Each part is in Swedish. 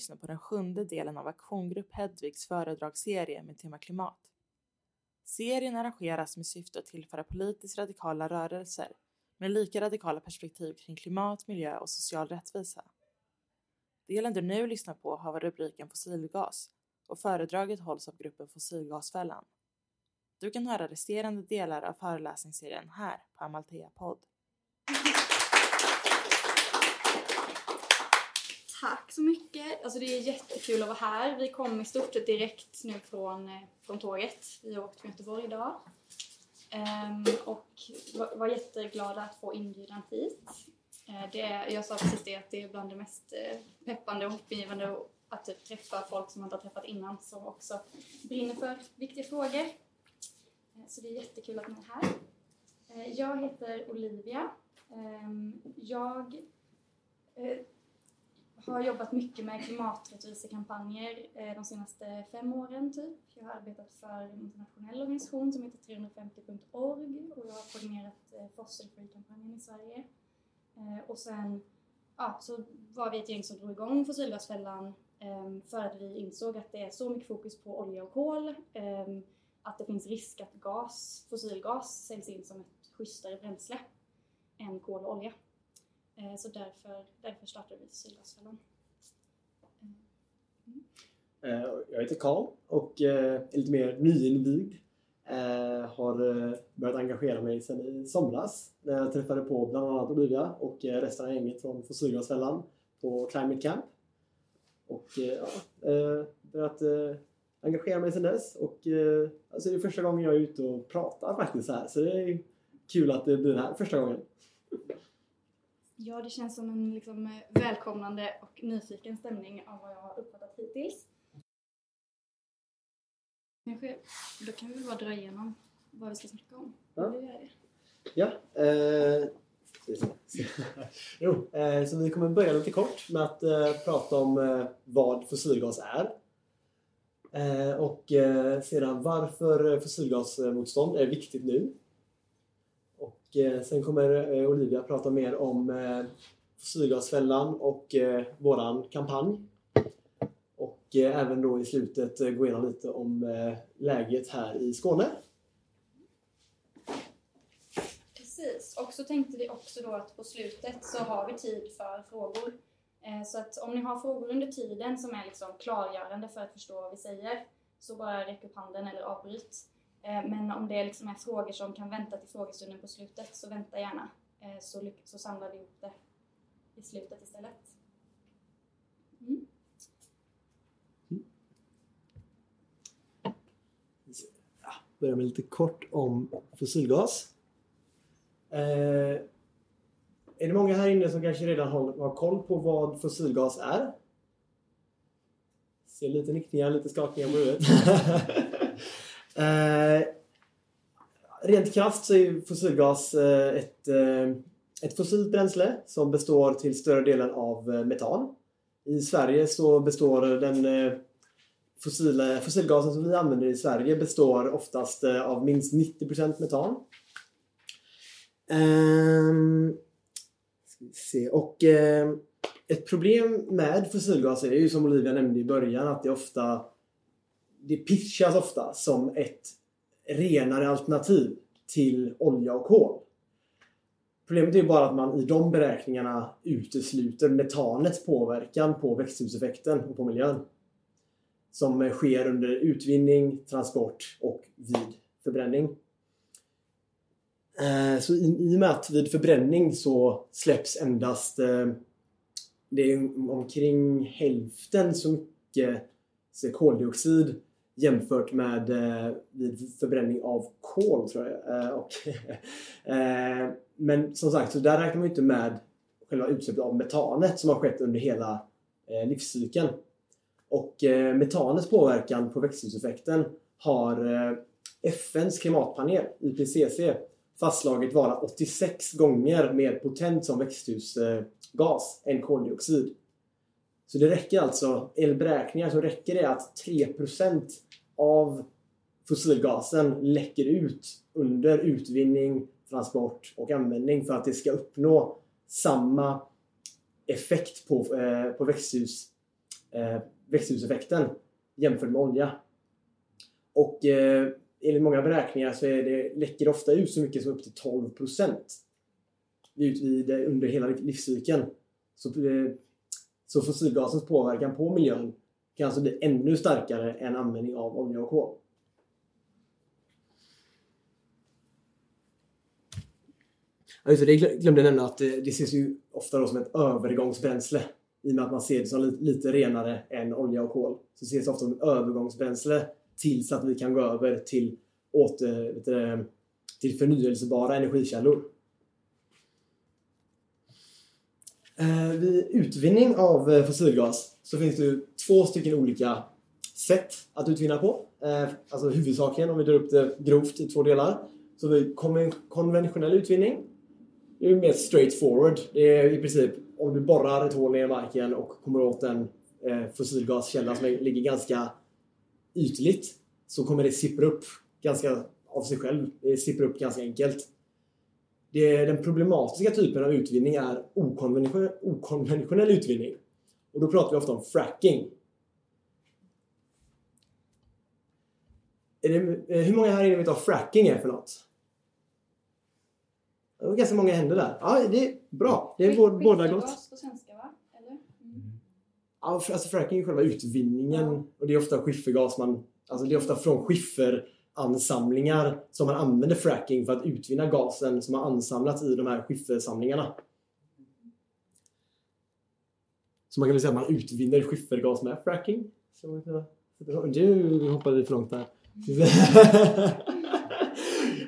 lyssna på den sjunde delen av Aktiongrupp Hedvigs föredragsserie med tema klimat. Serien arrangeras med syfte att tillföra politiskt radikala rörelser med lika radikala perspektiv kring klimat, miljö och social rättvisa. Delen du nu lyssnar på har rubriken fossilgas och föredraget hålls av gruppen Fossilgasfällan. Du kan höra resterande delar av föreläsningsserien här på Amalthea podd. Tack så mycket. Alltså det är jättekul att vara här. Vi kom i stort sett direkt nu från, eh, från tåget. Vi har åkt från Göteborg idag. Um, och var, var jätteglada att få inbjudan hit. Uh, det är, jag sa precis det att det är bland det mest eh, peppande och hoppingivande att typ, träffa folk som man inte har träffat innan som också brinner för viktiga frågor. Uh, så det är jättekul att ni är här. Jag heter Olivia. Um, jag har jobbat mycket med klimaträttvisekampanjer eh, de senaste fem åren typ. Jag har arbetat för en internationell organisation som heter 350.org och jag har koordinerat eh, Fossil Free-kampanjen i Sverige. Eh, och sen ja, så var vi ett gäng som drog igång Fossilgasfällan ehm, för att vi insåg att det är så mycket fokus på olja och kol ehm, att det finns risk att gas, fossilgas säljs in som ett schysstare bränsle än kol och olja. Eh, så därför, därför startade vi Sydgasfällan. Eh, mm. Eh, jag heter Karl och är lite mer nyinvigd. Har börjat engagera mig sedan i somras när jag träffade på bland annat Olivia och resten av gänget från Fossilgasfällan på Climate Camp. Och ja, börjat engagera mig sedan dess och alltså det är första gången jag är ute och pratar faktiskt så här så det är kul att det blir den här första gången. Ja, det känns som en liksom, välkomnande och nyfiken stämning av vad jag har uppfattat hittills. Kanske, då kan vi bara dra igenom vad vi ska snacka om. Ja. Ja. Eh, jo, eh, så vi kommer börja lite kort med att eh, prata om eh, vad fossilgas är. Eh, och eh, sedan varför fossilgasmotstånd är viktigt nu. Och eh, sen kommer eh, Olivia prata mer om eh, Fossilgasfällan och våran kampanj. Och även då i slutet gå igenom lite om läget här i Skåne. Precis, och så tänkte vi också då att på slutet så har vi tid för frågor. Så att om ni har frågor under tiden som är liksom klargörande för att förstå vad vi säger så bara räck upp handen eller avbryt. Eh, men om det liksom är frågor som kan vänta till frågestunden på slutet så vänta gärna eh, så, så samlar vi ihop det i slutet istället. Mm. Ja, börjar med lite kort om fossilgas. Eh, är det många här inne som kanske redan har, har koll på vad fossilgas är? Ser lite nickningar, lite skakningar på huvudet. Eh, rent krasst så är fossilgas eh, ett, eh, ett fossilt bränsle som består till större delen av eh, metan. I Sverige så består den fossila, fossilgasen som vi använder i Sverige består oftast av minst 90% metan. Um, ska vi se. Och eh, ett problem med fossilgas är ju som Olivia nämnde i början att det ofta det pitchas ofta som ett renare alternativ till olja och kol. Problemet är bara att man i de beräkningarna utesluter metanets påverkan på växthuseffekten och på miljön. Som sker under utvinning, transport och vid förbränning. Eh, så i, och med att vid förbränning så släpps endast eh, det är omkring hälften så mycket koldioxid jämfört med eh, vid förbränning av kol tror jag. Eh, och, eh, men som sagt, så där räknar man inte med själva utsläppet av metanet som har skett under hela livscykeln. Och metanets påverkan på växthuseffekten har FNs klimatpanel, IPCC, fastslagit vara 86 gånger mer potent som växthusgas än koldioxid. Så det räcker alltså, enligt beräkningar så räcker det att 3% av fossilgasen läcker ut under utvinning, transport och användning för att det ska uppnå samma effekt på, eh, på växthus eh, växthuseffekten jämfört med olja. Och eh, enligt många beräkningar så är det, läcker det ofta ut så mycket som upp till 12 procent under hela livscykeln. Så, eh, så fossilgasens påverkan på miljön kan alltså bli ännu starkare än användning av olja och kol. Ja, just det, jag glömde nämna att eh, det, ses ju ofta då som ett övergångsbränsle. I och med att man ser det som lite, renare än olja och kol. Så ses det ofta som ett övergångsbränsle tills att vi kan gå över till, åter, du, till förnyelsebara energikällor. Eh, Eh, vid utvinning av eh, fossilgas så finns det ju två stycken olika sätt att utvinna på. Eh, alltså huvudsakligen, om vi drar upp det grovt i två delar, så vi konventionell utvinning det är mer straight forward. Det är i princip om du borrar ett hål ner i marken och kommer åt en eh, fossilgaskälla som ligger ganska ytligt så kommer det sippra upp ganska av sig själv. Det sipprar upp ganska enkelt. Det, den problematiska typen av utvinning är okonventionell, okonventionell utvinning. Och då pratar vi ofta om fracking. Det, eh, hur många här inne vet vad fracking är för något? Det var ganska många händer där. Ja, det är bra. Det är båda gott. på svenska va? Eller? Mm. Ja, alltså fracking är själva utvinningen ja. och det är ofta skiffergas man... Alltså det är ofta från ansamlingar som man använder fracking för att utvinna gasen som har ansamlats i de här skiffersamlingarna. Så man kan väl säga att man utvinner skiffergas med fracking. Du hoppade för långt där.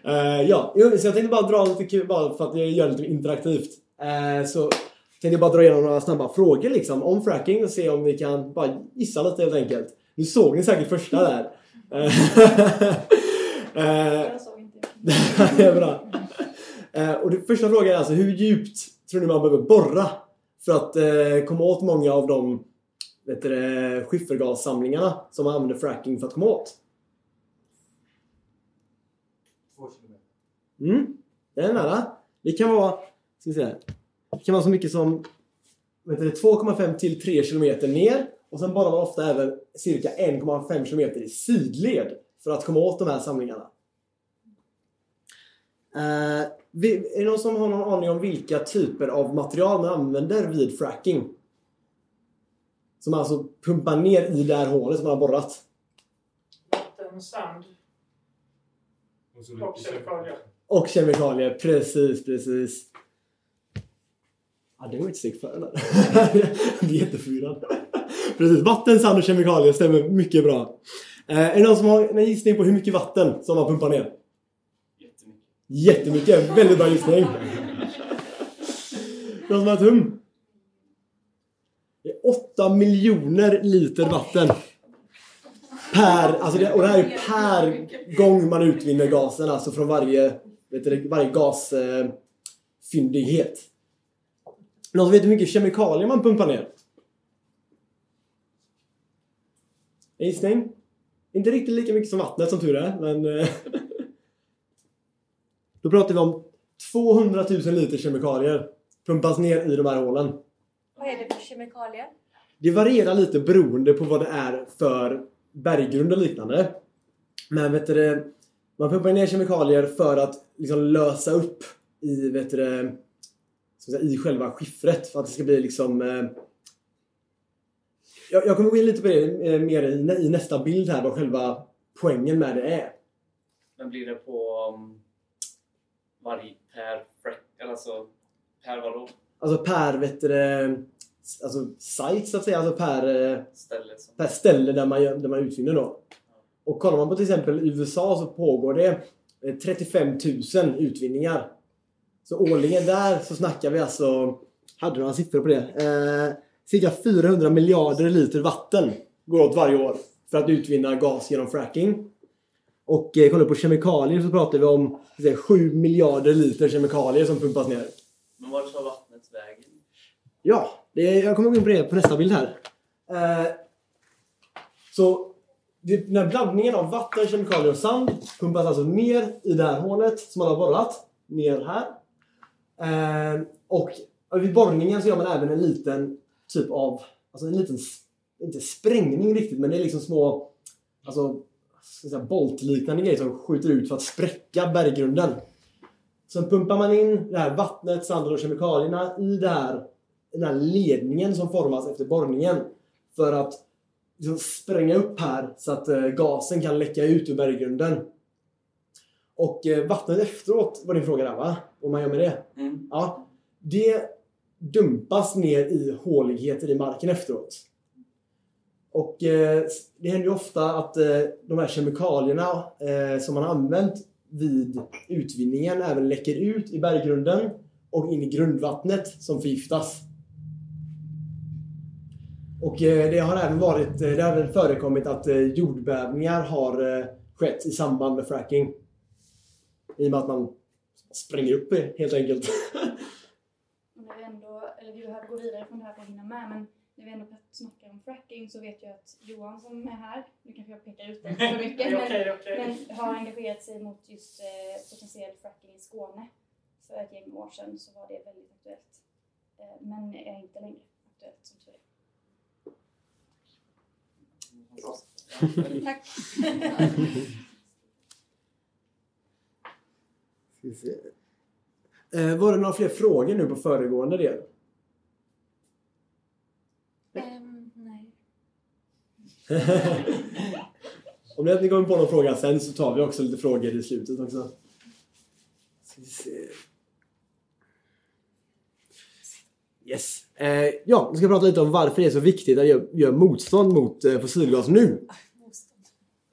Uh, ja, så jag tänkte bara dra lite kul bara för att göra det lite interaktivt. Uh, så tänkte jag bara dra igenom några snabba frågor liksom om fracking och se om vi kan bara gissa lite helt enkelt. Nu såg ni säkert första där. Jag såg inte. det är bra. och det, första frågan är alltså hur djupt tror ni man behöver borra för att komma åt många av de vet du, skiffergassamlingarna som man använder fracking för att komma åt? Mm, det är nära. Det kan vara, ska vi säga, det kan vara så mycket som 2,5 till 3 km ner och sen borrar man ofta även cirka 1,5 km i sidled för att komma åt de här samlingarna. Uh, är det någon som har någon aning om vilka typer av material man använder vid fracking? Som alltså pumpar ner i det här hålet som man har borrat. Vatten, sand och kemikalier. Och kemikalier, precis, precis. Ja, det var ett steg före där. Jag blir jätteförvirrad. Precis, vatten, sand och kemikalier stämmer mycket bra. Eh, är det någon som har en gissning på hur mycket vatten som man pumpar ner? Jättemycket. Jättemycket, väldigt bra gissning. Någon som har ett hum? Det är 8 miljoner liter vatten. Per, alltså det, och det här är per gång man utvinner gasen, alltså från varje vet du, varje gasfyndighet. Eh, Någon som vet hur mycket kemikalier man pumpar ner? Gissning? Inte riktigt lika mycket som vattnet som tur är, men... Eh, då pratar vi om 200 000 liter kemikalier pumpas ner i de här hålen. Vad är det för kemikalier? Det varierar lite beroende på vad det är för berggrund och liknande. Men vet du, man pumpar ner kemikalier för att liksom lösa upp i, vet du, i själva skiffret för att det ska bli liksom eh, jag, jag kommer gå in lite på det eh, mer i, i, nästa bild här vad själva poängen med det är. Men blir det på um, varje per alltså per vadå? Alltså per vet du, alltså site så att säga, alltså per eh, ställe, per ställe där man, där man utvinner då. Och kollar man på till exempel USA så pågår det 35 eh, 000 utvinningar. Så årligen där så snackar vi alltså, hade du några siffror på det? Eh, cirka 400 miljarder liter vatten går åt varje år för att utvinna gas genom fracking. Och eh, kollar på kemikalier så pratar vi om säga, 7 miljarder liter kemikalier som pumpas ner. Men vart tar vattnet vägen? Ja, det, jag kommer gå in på det på nästa bild här. Eh, så den här blandningen av vatten, kemikalier och sand pumpas alltså ner i det här hålet som man har borrat. Ner här. Eh, och vid borrningen så gör man även en liten typ av, alltså en liten inte sprängning riktigt, men det är liksom små alltså, säga, boltliknande grejer som skjuter ut för att spräcka berggrunden. Sen pumpar man in det här vattnet, sanden och kemikalierna i det här, den här ledningen som formas efter borrningen. För att liksom spränga upp här så att eh, gasen kan läcka ut ur berggrunden. Och eh, vattnet efteråt var din fråga där va? Vad man gör med det? Mm. Ja. Det dumpas ner i håligheter i marken efteråt. Och eh, det händer ju ofta att eh, de här kemikalierna eh, som man har använt vid utvinningen även läcker ut i berggrunden och in i grundvattnet som förgiftas. Och eh, det har även varit, eh, det har även förekommit att eh, jordbävningar har skett i samband med fracking. I och med att man spränger upp det helt enkelt. Vi ändå, eller vi behöver gå vidare från det här för att hinna med, men när vi ändå snackar om fracking så vet jag att Johan som är här, nu kanske jag pekar ut dig för mycket, men, okej. men har engagerat sig mot just eh, potentiell fracking i Skåne. För ett gäng år sedan så var det väldigt aktuellt. Eh, men är inte längre aktuellt som tur är. Tack! Vi. Eh, var det några fler frågor nu på föregående del? Ehm, nej. Om ni kommer på någon fråga sen så tar vi också lite frågor i slutet också. Ska vi se. Yes. Eh, ja, nu ska jag prata lite om varför det är så viktigt att göra gör motstånd mot eh, fossilgas nu.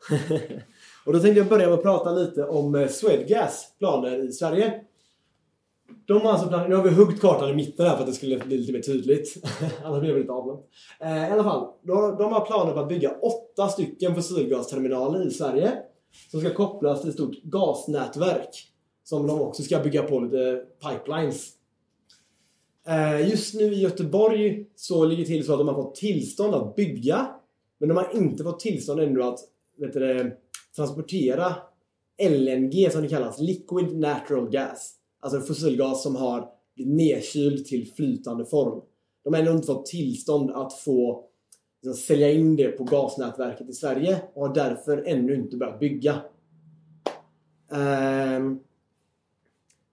Och då tänkte jag börja med att prata lite om eh, Swedgas planer i Sverige. De har alltså planerat, nu har vi huggt kartan i mitten här för att det skulle bli lite mer tydligt. Annars blir det lite avlångt. Eh, I alla fall, de, de har planer på att bygga åtta stycken fossilgasterminaler i Sverige. Som ska kopplas till ett stort gasnätverk. Som de också ska bygga på lite pipelines. Eh, just nu i Göteborg så ligger det till så att de har fått tillstånd att bygga. Men de har inte fått tillstånd ännu att vet du, transportera LNG som det kallas, Liquid Natural Gas. Alltså en fossilgas som har blivit nedkyld till flytande form. De har ännu inte fått tillstånd att få liksom, sälja in det på gasnätverket i Sverige och har därför ännu inte börjat bygga. Ehm,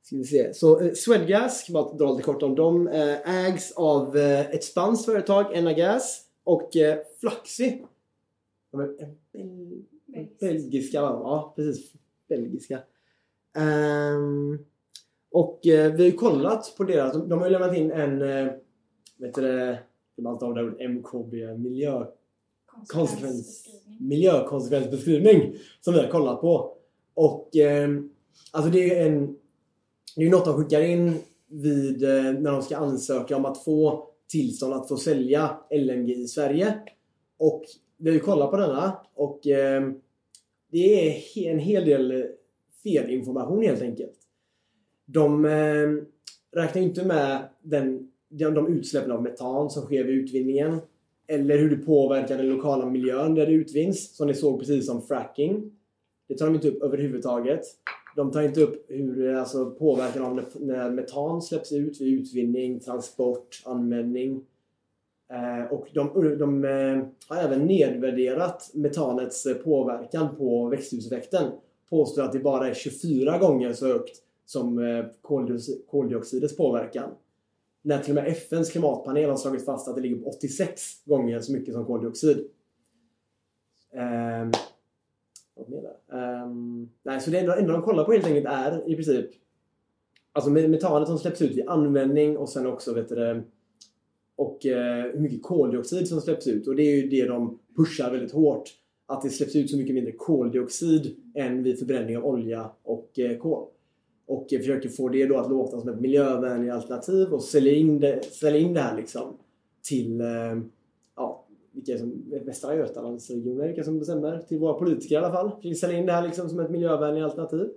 ska vi se. Så eh, Swedgas, bara dra lite kort om dem, eh, ägs av eh, ett spanskt företag, Enagas, och eh, Fluxy. De är belgiska, va? ja precis. Belgiska. Ehm, och eh, vi har ju kollat på deras, de, de har ju lämnat in en, eh, vet du det, det MKB, miljö konsekvens, miljökonsekvensbeskrivning som vi har kollat på. Och eh, alltså det är en det är ju något de skickar in vid, eh, när de ska ansöka om att få tillstånd att få sälja LNG i Sverige. Och vi har ju kollat på denna och eh, det är en hel del felinformation helt enkelt. De eh, räknar inte med den, de, de utsläppen av metan som sker vid utvinningen eller hur det påverkar den lokala miljön där det utvinns, som ni såg precis som fracking. Det tar de inte upp överhuvudtaget. De tar inte upp hur alltså, påverkan av när- metan släpps ut vid utvinning, transport, användning. Eh, och de, de eh, har även nedvärderat metanets påverkan på växthuseffekten. Påstår att det bara är 24 gånger så högt som eh, koldioxidets påverkan. När till och med FNs klimatpanel har slagit fast att det ligger på 86 gånger så mycket som koldioxid. Um, vad ehm, nej, så det enda, enda de kollar på helt enkelt är i princip Alltså metanet som släpps ut vid användning och sen också vet du och eh, hur mycket koldioxid som släpps ut. Och det är ju det de pushar väldigt hårt. Att det släpps ut så mycket mindre koldioxid än vid förbränning av olja och eh, kol. Och försöker få det då att låta som ett miljövänligt alternativ och sälja in det, sälja in det här liksom till eh, ja, vilka är som Västra Götalandsregionen, vilka som bestämmer. Till våra politiker i alla fall. Försöker sälja in det här liksom som ett miljövänligt alternativ.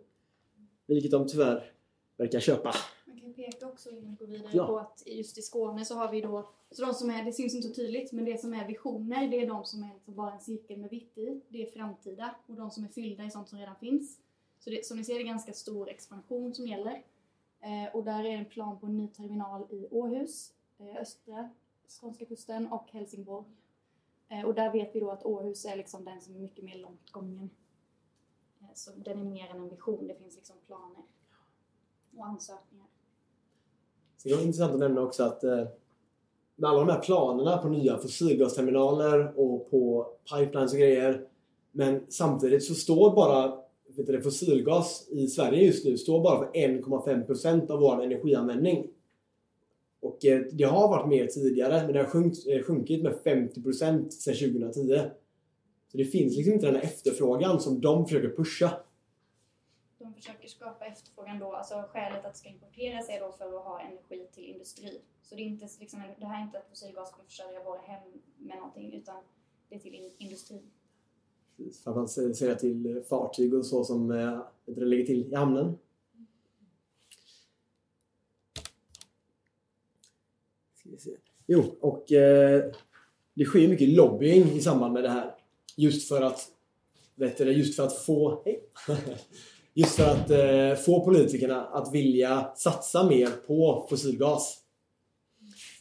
Vilket de tyvärr verkar köpa. Man kan peka också innan vi går vidare Ja. på att just i Skåne så har vi då, så de som är, det syns inte så tydligt, men det som är visioner det är de som är liksom bara en cirkel med vitt i. Det är framtida och de som är fyllda är sånt som redan finns. Så det, som ni ser är det ganska stor expansion som gäller. Eh, och där är en plan på en ny terminal i Åhus, eh, östra skånska kusten och Helsingborg. Eh, Och där vet vi då att Åhus är liksom den som är mycket mer långt gången. Eh, Så den är mer än en vision, det finns liksom planer och ansökningar. Så det är intressant att nämna också att eh, med alla de här planerna på nya fossilgasterminaler och på pipelines och grejer. Men samtidigt så står bara vet du, det, fossilgas i Sverige just nu står bara för 1,5% av vår energianvändning. Och eh, det har varit mer tidigare men det har sjunkt, eh, sjunkit med 50% sedan 2010. Så det finns liksom inte den här efterfrågan som de försöker pusha. De försöker skapa efterfrågan då, alltså skälet att det ska importeras är då för att ha energi till industri. Så det är, inte, liksom, det här är inte att fossilgas kommer försörja våra hem med någonting utan det är till industrin in, att man ser till fartyg och så som eh, det ligger till i hamnen. Ska vi se. Jo, och eh, det sker mycket lobbying i samband med det här. Just för att, vet du, just för att få... Just för att eh, få politikerna att vilja satsa mer på fossilgas.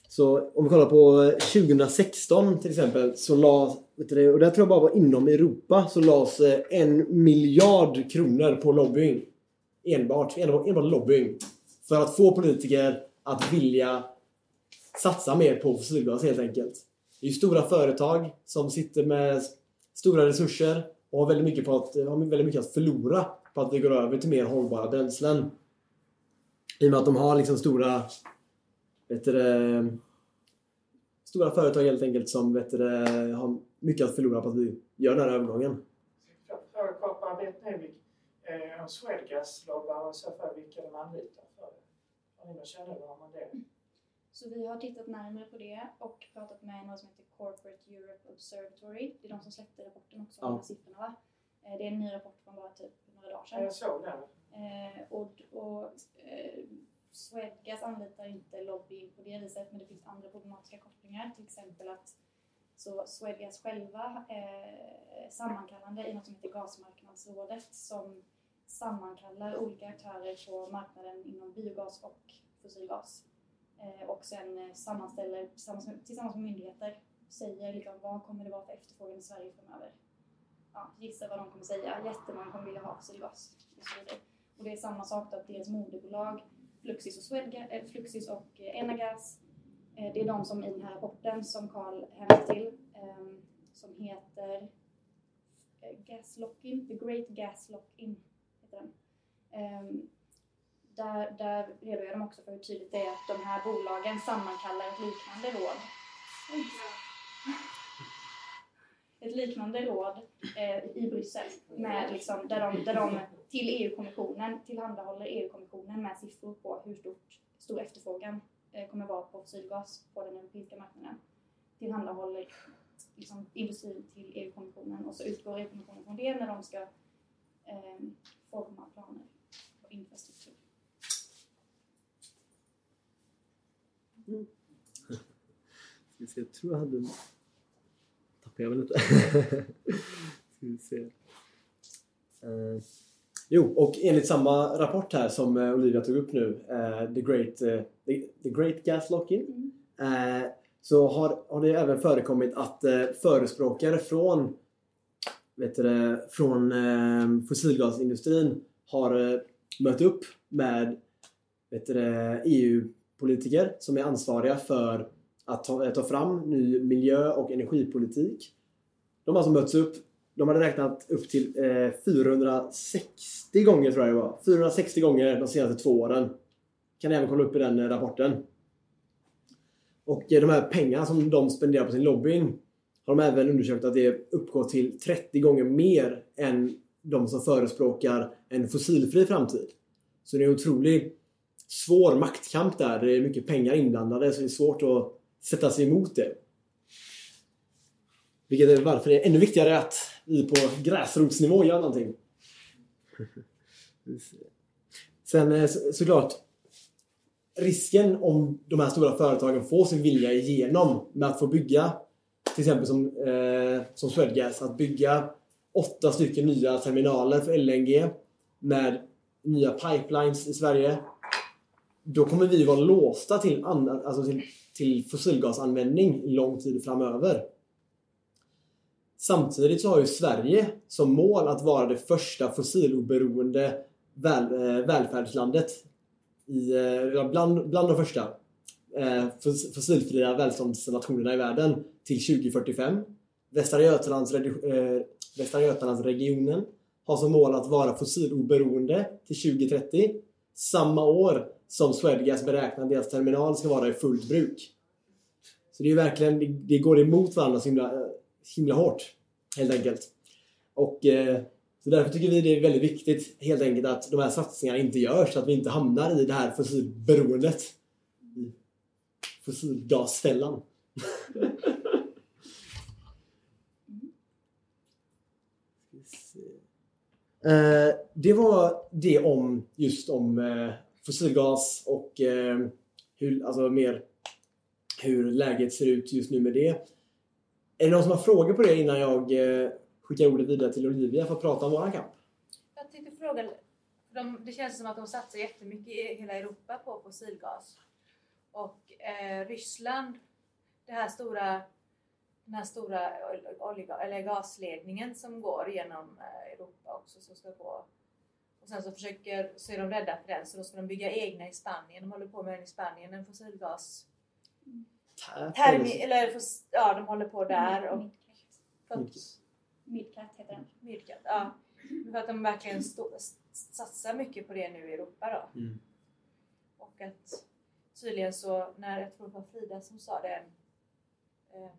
Så om vi kollar på eh, 2016 till exempel så la, vet du och där tror jag bara var inom Europa, så lades eh, en miljard kronor på lobbying. Enbart, enbart, enbart lobbying. För att få politiker att vilja satsa mer på fossilgas helt enkelt. Det är ju stora företag som sitter med stora resurser och har väldigt mycket, på att, eh, har väldigt mycket att förlora på att vi går över till mer hållbara bränslen. I och med att de har liksom stora vet du, stora företag helt enkelt som vet du, har mycket att förlora på att vi gör den här övergången. Bara, vet ni vilk- eh, om Swedgas lobbar och så fall vilka de anlitar för det? Har ni någon kännedom om det? Så vi har tittat närmare på det och pratat med något som heter Corporate Europe Observatory. Det är de som släppte rapporten också, Ja. de här siffrorna va? Eh, Det är en ny rapport från bara typ några dagar sedan. jag såg den. Eh, och och eh, Swedgas anlitar inte lobbying på det viset men det finns andra problematiska kopplingar. Till exempel att så Swedgas själva eh, sammankallande i något som heter Gasmarknadsrådet som sammankallar olika aktörer på marknaden inom biogas och fossilgas. Eh, och sen eh, sammanställer tillsammans med, tillsammans med myndigheter säger liksom, vad kommer det vara för efterfrågan i Sverige framöver. Ja, gissa vad de kommer säga. Jättemånga kommer vilja ha fossilgas. Och så vidare. Och det är samma sak då att deras moderbolag Fluxis och, Swedga, eh, Fluxis och eh, Enagas eh, det är de som i den här rapporten som Carl hänvisar till ehm, som heter eh, Gas Lock-in, The Great Gas Lock-in heter den. Ehm, där, där redogör de också för hur tydligt det är att de här bolagen sammankallar ett liknande råd. Ett liknande råd eh, i Bryssel med liksom, där, de, där de till EU-kommissionen tillhandahåller EU-kommissionen med siffror på hur stort, stor efterfrågan eh, kommer vara på fossilgas på den europeiska marknaden. Tillhandahåller liksom, industrin till EU-kommissionen och så utgår EU-kommissionen från det när de ska eh, forma planer på infrastruktur. Mm. jag tror jag hade... Jag väl inte. Ska vi se. Uh, jo, och enligt samma rapport här som eh, Olivia tog upp nu, uh, The, Great, uh, the, the Great Gas Lock-In, eh, så har, har det även förekommit att förespråkare från, vet du, från fossilgasindustrin har mött upp med vet du, EU-politiker e som är ansvariga för att ta, eh, ta fram ny miljö och energipolitik. De har alltså mötts upp. De hade räknat upp till eh, 460 gånger tror jag det var. 460 gånger de senaste två åren. Kan ni även kolla upp i den eh, rapporten. Och eh, de här pengarna som de spenderar på sin lobbying har de även undersökt att det uppgår till 30 gånger mer än de som förespråkar en fossilfri framtid. Så det är en otroligt svår maktkamp där. Det är mycket pengar inblandade så det är svårt att sätta sig emot det. Vilket är varför det är ännu viktigare att vi på gräsrotsnivå gör någonting. Sen eh, så- såklart risken om de här stora företagen får sin vilja igenom med att få bygga till exempel som, eh, som Swedgas, att bygga åtta stycken nya terminaler för LNG med nya pipelines i Sverige. Då kommer vi vara låsta till, alltså till, till fossilgasanvändning lång tid framöver. Samtidigt så har ju Sverige som mål att vara det första fossiloberoende väl, eh, välfärdslandet. I, eh, bland, bland de första eh, fossilfria välståndsnationerna i världen till 2045. Västra Götalands, eh, Västra Götalandsregionen har som mål att vara fossiloberoende till 2030. Samma år som Swedgas beräknar att deras terminal ska vara i fullt bruk. Så det är verkligen, det, det går emot varandra så himla, himla hårt. Helt enkelt. Och eh, så därför tycker vi det är väldigt viktigt helt enkelt att de här satsningarna inte görs så att vi inte hamnar i det här fossilberoendet. I fossilgasfällan. Eh, det var det om just om eh, fossilgas och eh, hur, alltså mer hur läget ser ut just nu med det. Är det någon som har frågor på det innan jag eh, skickar ordet vidare till Olivia för att prata om våran kamp? Jag tänkte fråga, de, det känns som att de satsar jättemycket i hela Europa på fossilgas. Och eh, Ryssland, det här stora, den här stora olja, eller gasledningen som går genom eh, Europa också som ska gå. Och sen så försöker, så är de rädda för den så då ska de bygga egna i Spanien. De håller på med en i Spanien, en fossilgas termi, eller ja de håller på där och Midcat. Midcat heter den. Midcat, ja. För att de verkligen stå, satsar mycket på det nu i Europa då. Mm. Och att tydligen så, när jag tror det var Frida som sa det, eh,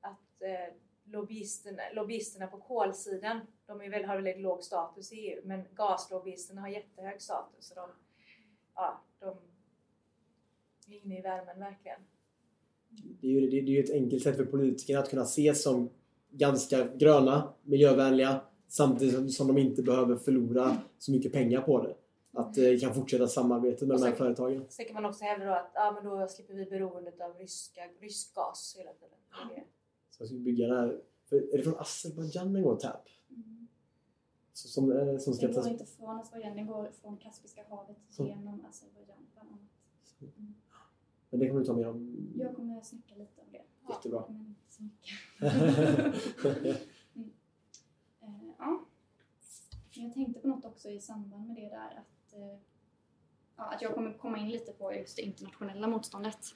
att eh, lobbyisterna, lobbyisterna på kolsidan, de är väl, har väldigt låg status i EU, men gaslobbyisterna har jättehög status. Så de, ja, de är inne i värmen verkligen. Det är, ju, det, det är ju ett enkelt sätt för politikerna att kunna ses som ganska gröna, miljövänliga samtidigt som- de inte behöver förlora så mycket pengar på det. Att eh, kan fortsätta samarbetet med Och de här så- företagen. Sen kan man också hävda då att ja, men då slipper vi beroendet av ryska, rysk gas hela tiden. Det. Så jag ska bygga det här. För, är det från Azerbajdzjan den går TAP? Mm. Så, som, eh, som ska Den går tas... inte från Azerbajdzjan, den går från Kaspiska havet Så. genom Azerbajdzjan bland annat. Men det kommer du ta med om... Jag kommer snacka lite om det. Jättebra. Men inte så mycket. Eh, ja. Men Jag tänkte på något också i samband med det där att, eh, ja, att jag kommer komma in lite på just det internationella motståndet.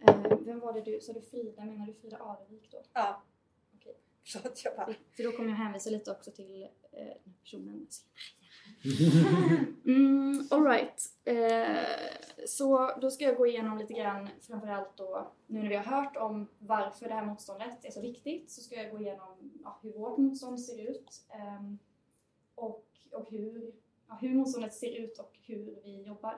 Eh, vem var det du, sa du Frida, menar du Frida Arevik då? Ja. Okej. Förlåt, jag bara... För då kommer jag hänvisa lite också till eh, personen. Mm, Alright. Eh, så då ska jag gå igenom lite grann, framförallt då, nu när vi har hört om varför det här motståndet är så viktigt, så ska jag gå igenom ja, hur vårt motstånd ser ut ehm, och, och hur, ja, hur motståndet ser ut och hur vi jobbar.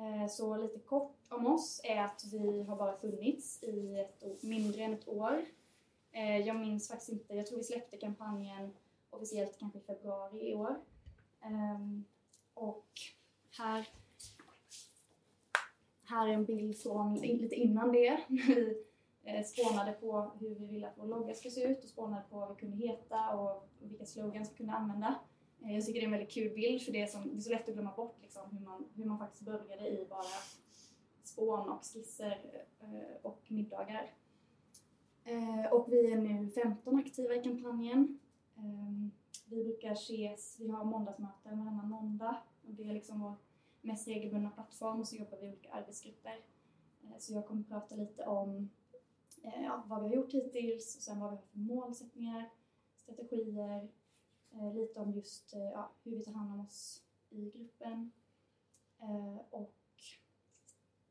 Eh, så lite kort om oss är att vi har bara funnits i ett, mindre än ett år. Eh, jag minns faktiskt inte, jag tror vi släppte kampanjen officiellt kanske i februari i år. Ehm, och här, här är en bild från lite innan det. Vi eh, spånade på hur vi ville att vår logga ska se ut och spånade på vad vi kunde heta och vilka slogans vi kunde använda. Eh, jag tycker det är en väldigt kul bild för det är, som, det är så lätt att glömma bort liksom, hur, man, hur man faktiskt började i bara spån och skisser eh, och middagar. Eh, och vi är nu 15 aktiva i kampanjen. Ehm, vi brukar ses, vi har måndagsmöten varannan måndag och det är liksom vår mest regelbundna plattform och så jobbar vi i olika arbetsgrupper. Så jag kommer prata lite om ja, vad vi har gjort hittills och sen vad vi har för målsättningar, strategier, Eh, lite om just eh, ja, hur vi tar hand om oss i gruppen Eh, och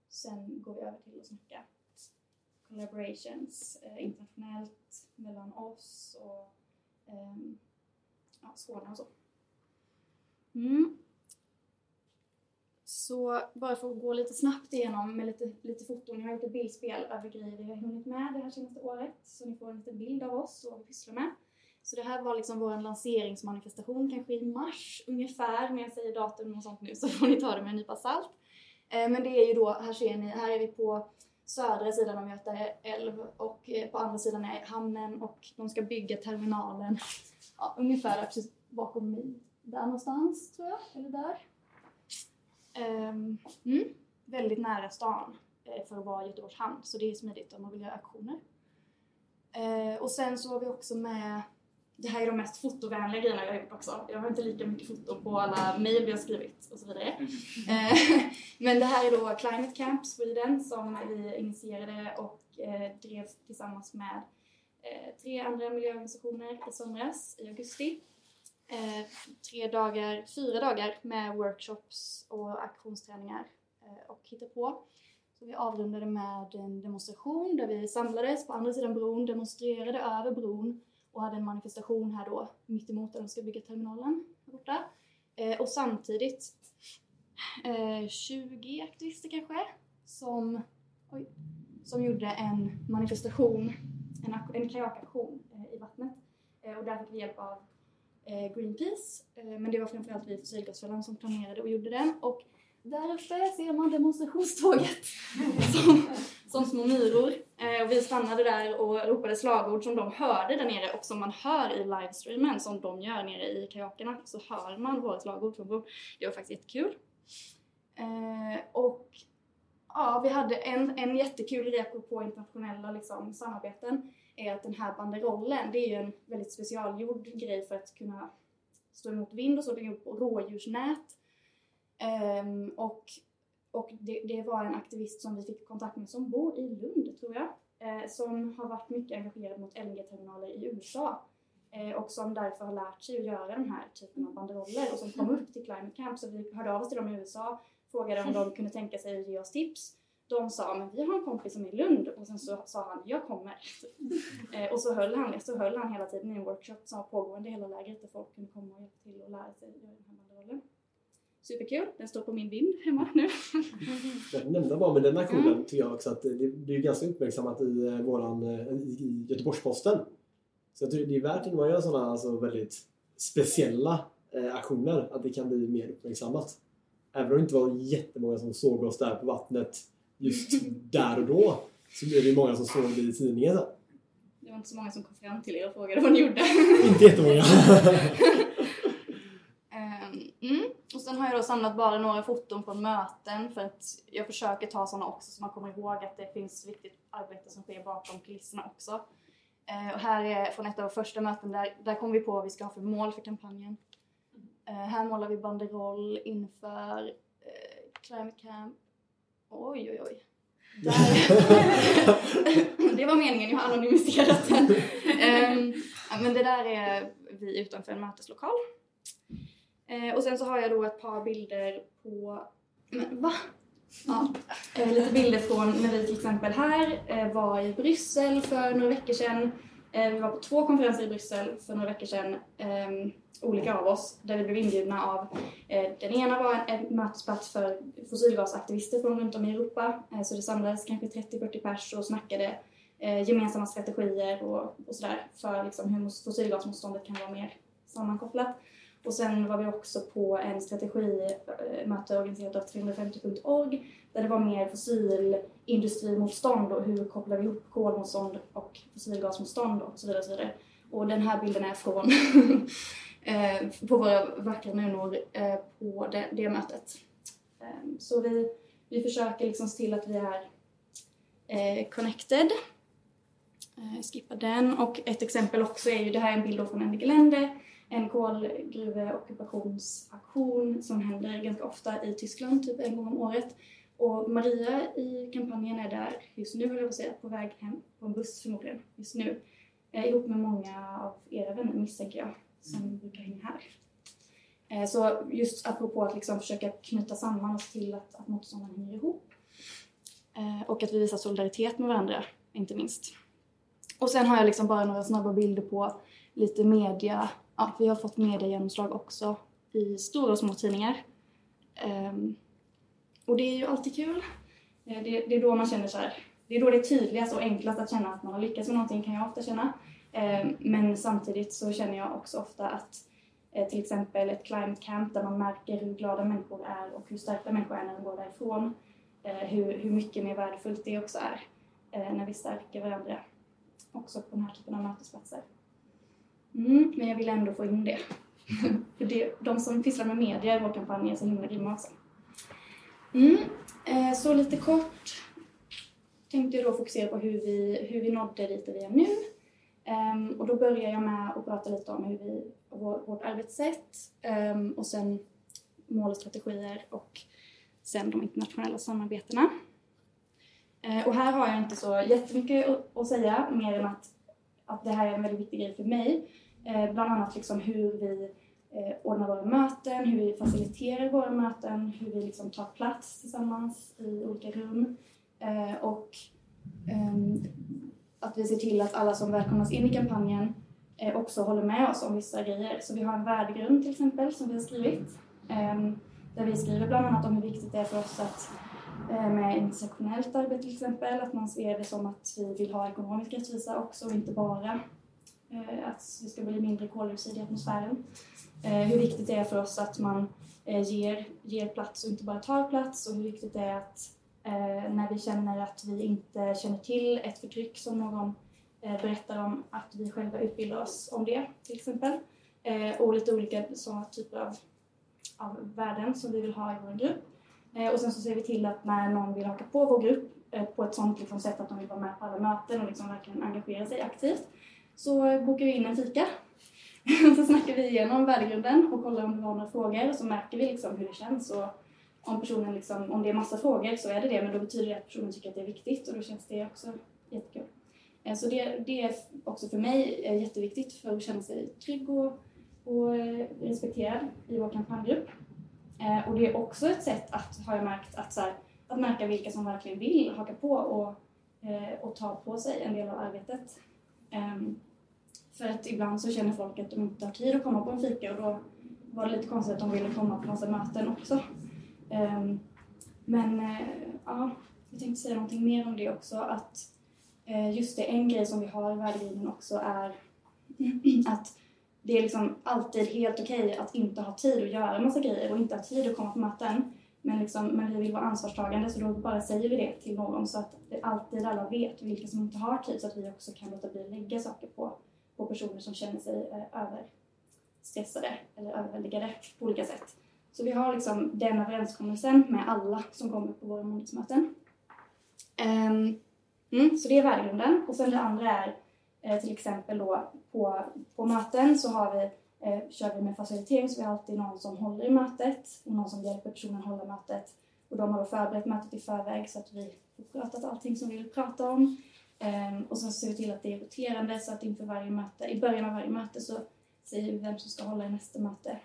sen går vi över till att snacka collaborations eh, internationellt mellan oss och ehm, ja, Skåne och så. Mm. Så bara för att gå lite snabbt igenom med lite, lite foton. Jag har gjort ett bildspel över grejer vi har hunnit med det här senaste året. Så ni får en liten bild av oss och vad vi pysslar med. Så det här var liksom vår lanseringsmanifestation kanske i mars ungefär. När jag säger datum och sånt nu så får ni ta det med en nypa salt. Eh, men det är ju då, här ser ni, här är vi på södra sidan av Göta älv och eh, på andra sidan är hamnen och de ska bygga terminalen ja, ungefär precis bakom mig. Där någonstans tror jag, eller där. Ehm, mm, väldigt nära stan eh, för att vara Göteborgs hamn så det är smidigt om man vill göra aktioner. Och sen så var vi också med, det här är de mest fotovänliga grejerna jag har gjort också. Jag har inte lika mycket foto på alla mejl vi har skrivit och så vidare. Eh, men det här är då Climate Camp Sweden som vi initierade och eh, drev tillsammans med eh, tre andra miljöorganisationer i somras i augusti. Tre dagar, fyra dagar med workshops och aktionsträningar och hitta på. Så vi avrundade med en demonstration där vi samlades på andra sidan bron, demonstrerade över bron och hade en manifestation här då mittemot där de ska bygga terminalen här borta. Eh, och samtidigt eh, 20 aktivister kanske som, oj, som gjorde en manifestation, en, en kajakaktion eh, i vattnet. Eh, och där fick vi hjälp av eh, Greenpeace, eh, men det var framförallt vi Fossilgasfällan som planerade och gjorde den. Och där uppe ser man demonstrationståget som, som små myror. Vi stannade där och ropade slagord som de hörde där nere och som man hör i livestreamen som de gör nere i kajakerna. Så hör man våra slagord från bron. Det var faktiskt jättekul. Eh, och ja, vi hade en, en jättekul reko på internationella liksom, samarbeten är att den här banderollen, det är ju en väldigt specialgjord grej för att kunna stå emot vind och så. Den är gjord på rådjursnät. Um, och och det, det var en aktivist som vi fick kontakt med som bor i Lund, tror jag, som har varit mycket engagerad mot LNG-terminaler i USA eh, och som därför har lärt sig att göra den här typen av banderoller och som kom upp till Climate Camp så vi hörde av oss till dem i USA, frågade om de kunde tänka sig att ge oss tips. De sa men vi har en kompis som är i Lund och sen så sa han jag kommer. eh, och så höll, han, så höll han hela tiden i en workshop som var pågående i hela lägret där folk kunde komma och hjälpa till och lära sig göra den här banderollen. Superkul, den står på min vind hemma nu. Jag nämnde bara med den aktionen tycker jag också att det blir ganska uppmärksammat i, eh, våran, eh, i, Göteborgs-Posten. Så jag tror det är värt när man gör sådana alltså väldigt speciella eh, aktioner att det kan bli mer uppmärksammat. Även om det inte var jättemånga som såg oss där på vattnet just där och då så blev det många som såg det i tidningen. Det var inte så många som kom fram till er och frågade vad ni gjorde. Inte jättemånga. Ehm, mm. Och sen har jag då samlat bara några foton från möten för att jag försöker ta sådana också så man kommer ihåg att det finns viktigt arbete som sker bakom kulisserna också. Eh, och här är från ett av första möten, där, där kom vi på vad vi ska ha för mål för kampanjen. Eh, här målar vi banderoll inför eh, Climate Camp. Oj, oj, oj. Det var meningen, jag har anonymiserat den. Ehm, men det där är vi utanför en möteslokal. Eh, och sen så har jag då ett par bilder på... Men va? Ja, eh, lite bilder från när vi till exempel här eh, var i Bryssel för några veckor sedan. Eh, vi var på två konferenser i Bryssel för några veckor sedan, ehm, olika av oss, där vi blev inbjudna av eh, den ena var en, en mötesplats för fossilgasaktivister från runt om i Europa. Eh, så det samlades kanske 30-40 pers och snackade eh, gemensamma strategier och, och sådär för liksom, hur fossilgasmotståndet kan vara mer sammankopplat. Och sen var vi också på en strategimöte organiserat av 350.org där det var mer fossilindustrimotstånd och hur kopplar vi ihop kolmotstånd och fossilgasmotstånd och så vidare. Och, så vidare. och den här bilden är från eh, på våra vackra nunor eh, på det, det mötet. Ehm, så vi, vi försöker liksom se till att vi är eh, connected. Skippa den. Och ett exempel också är ju, det här är en bild från Ende Gelände en kolgruveockupationsaktion som händer ganska ofta i Tyskland, typ en gång om året. Och Maria i kampanjen är där just nu, höll jag säga, på väg hem på en buss förmodligen, just nu. Eh, ihop med många av era vänner misstänker jag, som brukar hänga här. Eh, så just apropå att liksom försöka knyta samman se till att, att motstånden hänger ihop. Eh, och att vi visar solidaritet med varandra, inte minst. Och sen har jag liksom bara några snabba bilder på lite media. Ja, vi har fått mediegenomslag också i stora och små tidningar. Um, och det är ju alltid kul. Eh, det, det är då man känner så här, det är då det är tydligast och enklast att känna att man har lyckats med någonting kan jag ofta känna. Um, men samtidigt så känner jag också ofta att eh, till exempel ett climate camp där man märker hur glada människor är och hur starka människor är när de går därifrån. Eh, hur, hur mycket mer värdefullt det också är när vi stärker varandra också på den här typen av mötesplatser. Mm, men jag vill ändå få in det. För det, de som pysslar med media i vår kampanj är så himla grymma också. Mm, eh, så lite kort tänkte jag då fokusera på hur vi, hur vi nådde dit där vi är nu. Um, och då börjar jag med att prata lite om hur vi, vår, vårt arbetssätt um, och sen mål och strategier och sen de internationella samarbetena. Uh, och här har jag inte så jättemycket att säga mer än att, att det här är en väldigt viktig grej för mig. Eh, bland annat liksom hur vi eh, ordnar våra möten, hur vi faciliterar våra möten, hur vi liksom tar plats tillsammans i olika rum eh, och ehm, att vi ser till att alla som välkomnas in i kampanjen eh, också håller med oss om vissa grejer. Så vi har en värdegrund till exempel som vi har skrivit ehm, där vi skriver bland annat om hur viktigt det är för oss att Eh, med intersektionellt arbete till exempel, att man ser det som att vi vill ha ekonomisk rättvisa också och inte bara eh, att det ska bli mindre koldioxid i atmosfären. Eh, hur viktigt det är för oss att man ger, ger plats och inte bara tar plats och hur viktigt det är att när vi känner att vi inte känner till ett förtryck som någon berättar om, att vi själva utbildar oss om det till exempel. Och lite olika sådana typer av, av värden som vi vill ha i vår grupp. Eh, och sen så ser vi till att när någon vill haka på vår grupp eh, på ett sånt liksom, sätt att de vill vara med på alla möten och liksom verkligen engagera sig aktivt så bokar vi in en fika. så snackar vi igenom värdegrunden och kollar om det var några frågor och så märker vi liksom hur det känns. Och om, personen liksom, om det är massa frågor så är det det men då betyder det att personen tycker att det är viktigt och då känns det också jättekul. Eh, så det, det är också för mig jätteviktigt för att känna sig trygg och, och respekterad i vår kampanjgrupp. Eh, och det är också ett sätt att, har jag märkt, att, så här, att märka vilka som verkligen vill haka på och, eh, och ta på sig en del av arbetet. Eh, för att ibland så känner folk att de inte har tid att komma på en fika och då var det lite konstigt att de ville komma på massa möten också. Ehm, men eh, ja, jag tänkte säga någonting mer om det också. Att eh, just det, en grej som vi har i värdegrunden också är att det är liksom alltid helt okej okay att inte ha tid att göra massa grejer och inte ha tid att komma på möten. Men, liksom, men vi vill vara ansvarstagande så då bara säger vi det till någon så att alltid alla vet vilka som inte har tid så att vi också kan låta bli att lägga saker på, på personer som känner sig eh, överstressade eller överväldigade på olika sätt. Så vi har liksom den överenskommelsen med alla som kommer på våra månadsmöten. Um, ehm, mm, så det är värdegrunden. Och sen det andra är Eh, till exempel då på, på möten så har vi, eh, kör vi med facilitering så vi har alltid någon som håller i mötet och någon som hjälper personen hålla mötet. Och de har då förberett mötet i förväg så att vi har pratat allting som vi vill prata om. Eh, och sen ser vi till att det är roterande så att inför varje möte, i början av varje möte så säger vi vem som ska hålla i nästa möte.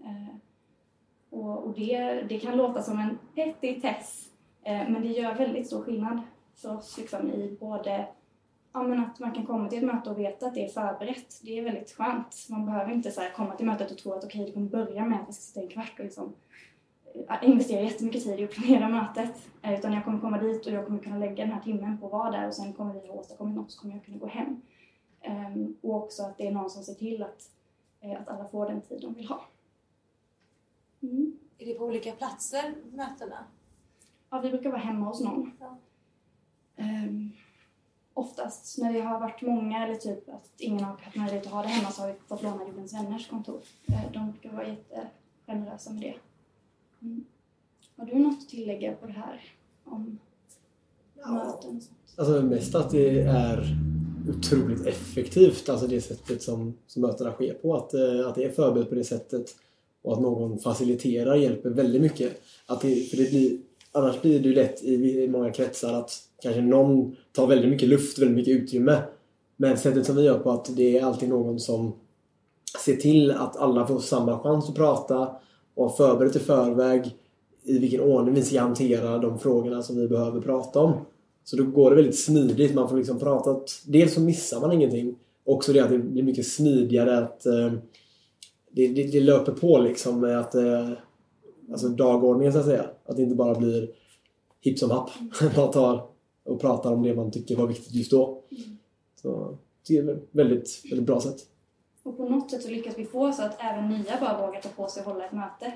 Eh, och, och det, det kan låta som en petitess eh, men det gör väldigt stor skillnad för oss liksom, i både ja, men att man kan komma till ett möte och veta att det är förberett. Det är väldigt skönt. Man behöver inte så komma till mötet och tro att okej, okay, det kommer börja med att jag ska sitta en kvart och liksom äh, investera jättemycket tid i att planera mötet. Eh, utan jag kommer komma dit och jag kommer kunna lägga den här timmen på att vara där och sen kommer vi ha åstadkommit något så kommer jag kunna gå hem. Um, och också att det är någon som ser till att, uh, att alla får den tid de vill ha. Mm. Är det på olika platser, mötena? Ja, vi brukar vara hemma hos någon. Ja. Um, oftast när vi har varit många eller typ att ingen har haft möjlighet att ha det hemma så har vi fått låna Jordens vänners kontor. Eh, de brukar vara jättegenerösa med det. Mm. Har du något att tillägga på det här om ja. möten? Alltså mest att det är otroligt effektivt, alltså det sättet som, som mötena sker på. Att, eh, att det är förberett på det sättet och att någon faciliterar hjälper väldigt mycket. Att det, för det blir, annars blir det ju lätt i många kretsar att kanske någon tar väldigt mycket luft, väldigt mycket utrymme. Men sättet som vi gör på att det är alltid någon som ser till att alla får samma chans att prata och har förberett i förväg i vilken ordning vi ska hantera de frågorna som vi behöver prata om. Så då går det väldigt smidigt. Man får liksom prata. Dels så missar man ingenting. Också det att det blir mycket smidigare att eh, det, det, det, löper på liksom med att eh, alltså dagordningen så att säga. Att det inte bara blir hipp som happ. Man tar och pratar om det man tycker var viktigt just då. Mm. Så det är ett väldigt, väldigt bra sätt. Och på något sätt så lyckas vi få så att även nya bara vågar ta på sig att hålla ett möte.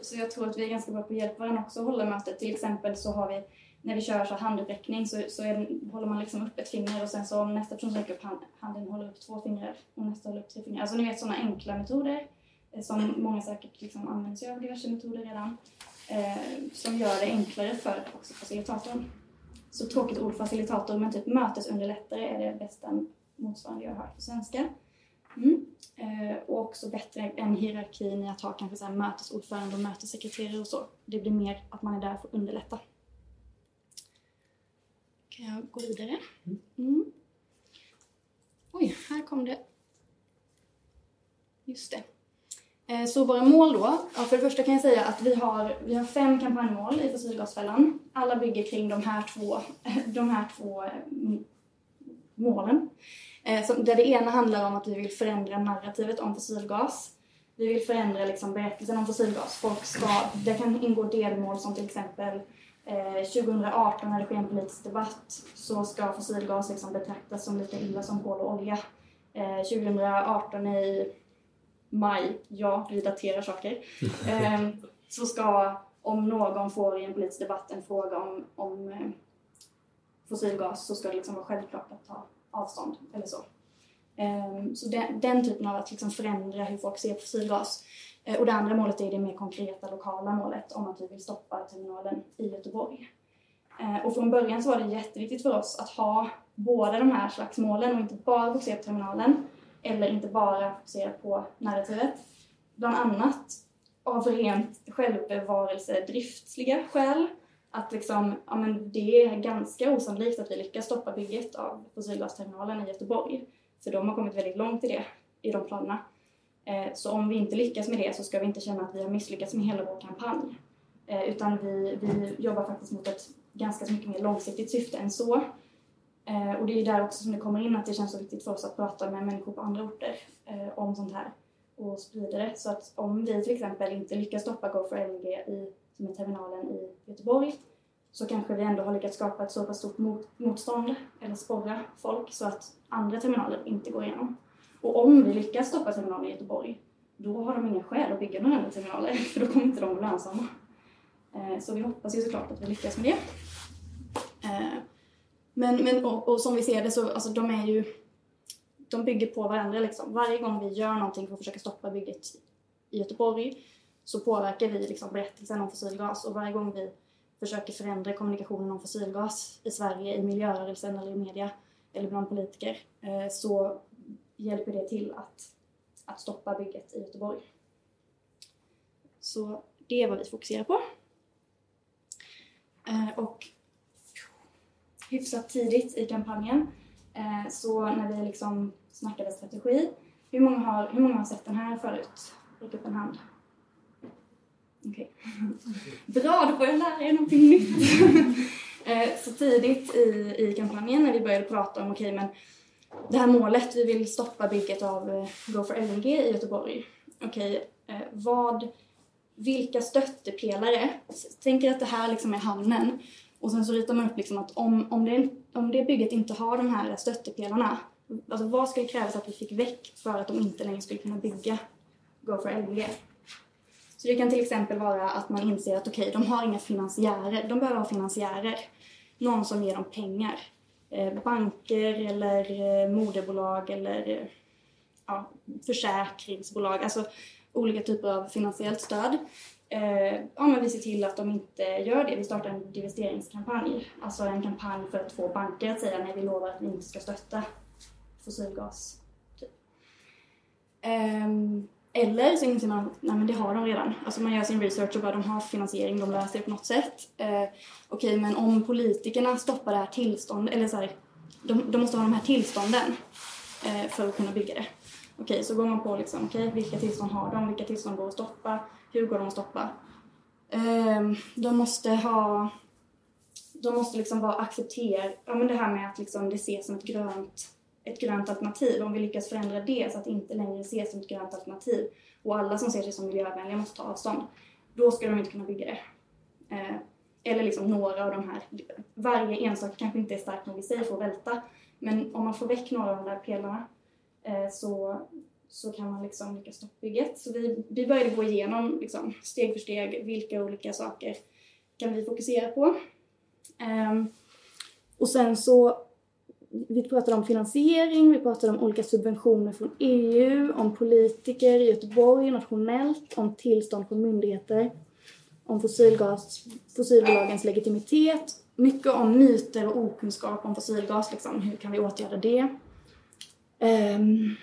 Så jag tror att vi är ganska bra på att hjälpa varandra också att hålla mötet. Till exempel så har vi, när vi kör så handuppräckning så, så är, håller man liksom upp ett finger och sen så om nästa person räcker upp hand, handen håller upp två fingrar och nästa håller upp tre fingrar. Alltså ni vet sådana enkla metoder eh, som många säkert liksom använder sig av diverse metoder redan. Eh, som gör det enklare för också facilitatorn så tråkigt ord facilitator, men typ mötesunderlättare är det bästa motsvarande jag har hört på svenska. Mm. Eh, och också bättre än hierarkin i att ha kanske så här mötesordförande och mötessekreterare och så. Det blir mer att man är där för att underlätta. Kan jag gå vidare? Mm. Oj, här kom det. Just det. Eh, så våra mål då, ja, för det första kan jag säga att vi har, vi har fem kampanjmål i Fossilgasfällan. Alla bygger kring de här två, de här två mm, målen. Eh, där det ena handlar om att vi vill förändra narrativet om fossilgas. Vi vill förändra liksom berättelsen om fossilgas. Folk ska, det kan ingå delmål som till exempel eh, 2018 när det sker en politisk debatt så ska fossilgas liksom betraktas som lika illa som kol och olja. 2018 i maj, ja, vi daterar saker, eh, så ska om någon får i en politisk debatt en fråga om, om eh, fossilgas så ska det liksom vara självklart att ta avstånd eller så. Eh, så den, den typen av att liksom förändra hur folk ser på fossilgas. Eh, och det andra målet är det mer konkreta lokala målet om att vi vill stoppa terminalen i Göteborg. Eh, och från början så var det jätteviktigt för oss att ha båda de här slags målen och inte bara fokusera på terminalen eller inte bara fokusera på narrativet. Bland annat av rent självbevarelsedriftsliga skäl. Att liksom, ja, men det är ganska osannolikt att vi lyckas stoppa bygget av fossilgasterminalen i Göteborg. För de har kommit väldigt långt i det, i de planerna. Eh, så om vi inte lyckas med det så ska vi inte känna att vi har misslyckats med hela vår kampanj. Eh, utan vi, vi jobbar faktiskt mot ett ganska mycket mer långsiktigt syfte än så. Eh, Och det är där också som det kommer in att det känns så viktigt för oss att prata med människor på andra orter eh, om sånt här och sprida det. Så att om vi till exempel inte lyckas stoppa Go for LNG i, som är terminalen i Göteborg så kanske vi ändå har lyckats skapa ett så pass stort mot, motstånd eller sporra folk så att andra terminaler inte går igenom. Och om vi lyckas stoppa terminalen i Göteborg då har de inga skäl att bygga några andra terminaler för då kommer inte de vara lönsamma. Eh, Så vi hoppas ju såklart att vi lyckas med det. Men, men och, och som vi ser det så, alltså de är ju, de bygger på varandra liksom. Varje gång vi gör någonting för att försöka stoppa bygget i Göteborg så påverkar vi liksom berättelsen om fossilgas och varje gång vi försöker förändra kommunikationen om fossilgas i Sverige, i miljörörelsen eller i media eller bland politiker eh, så hjälper det till att, att stoppa bygget i Göteborg. Så det är vad vi fokuserar på. Eh, Och hyfsat tidigt i kampanjen eh, så när vi liksom snackade strategi. Hur många har, hur många har sett den här förut? Räck upp en hand. Okej. Bra, då får jag lära er någonting nytt. Eh, så tidigt i, i kampanjen när vi började prata om okej men det här målet, vi vill stoppa bygget av eh, Go for LNG i Göteborg. Okej, eh, vad, vilka stöttepelare? Tänk er att det här liksom är hamnen och sen så ritar man upp liksom att om, om, det, om det bygget inte har de här stöttepelarna, alltså vad skulle krävas att vi fick väck för att de inte längre skulle kunna bygga Go for LG? Så det kan till exempel vara att man inser att okej, de har inga finansiärer, de behöver ha finansiärer. Någon som ger dem pengar. Eh, banker eller eh, moderbolag eller ja, försäkringsbolag, alltså olika typer av finansiellt stöd. Eh, ja, men vi ser till att de inte gör det. Vi startar en divesteringskampanj. Alltså en kampanj för att få banker att säga nej, vi lovar att vi inte ska stötta fossilgas. Typ. Eh, eller så inser man att nej, men det har de redan. Alltså man gör sin research och bara de har finansiering, de löser det på något sätt. Eh, Okej, men om politikerna stoppar det här tillståndet, eller så här, de, de måste ha de här tillstånden eh, för att kunna bygga det. Okej, så går man på liksom, okay, vilka tillstånd har de? Vilka tillstånd går att stoppa? Hur går de att stoppa? Ehm, de måste ha... De måste liksom bara acceptera, ja men det här med att liksom det ses som ett grönt, ett grönt alternativ. Om vi lyckas förändra det så att det inte längre ses som ett grönt alternativ och alla som ser sig som miljövänliga måste ta avstånd. Då ska de inte kunna bygga det. Ehm, eller liksom några av de här. Varje enstaka kanske inte är stark nog i sig för att välta. Men om man får väck några av de där pelarna eh, så, så kan man liksom lyckas stoppa bygget. Så vi, vi började gå igenom liksom, steg för steg vilka olika saker kan vi fokusera på. Um, och sen så, vi pratade om finansiering, vi pratade om olika subventioner från EU, om politiker i Göteborg nationellt, om tillstånd från myndigheter, om fossilgas, fossilbolagens legitimitet, mycket om myter och okunskap om fossilgas, liksom, hur kan vi åtgärda det? Um,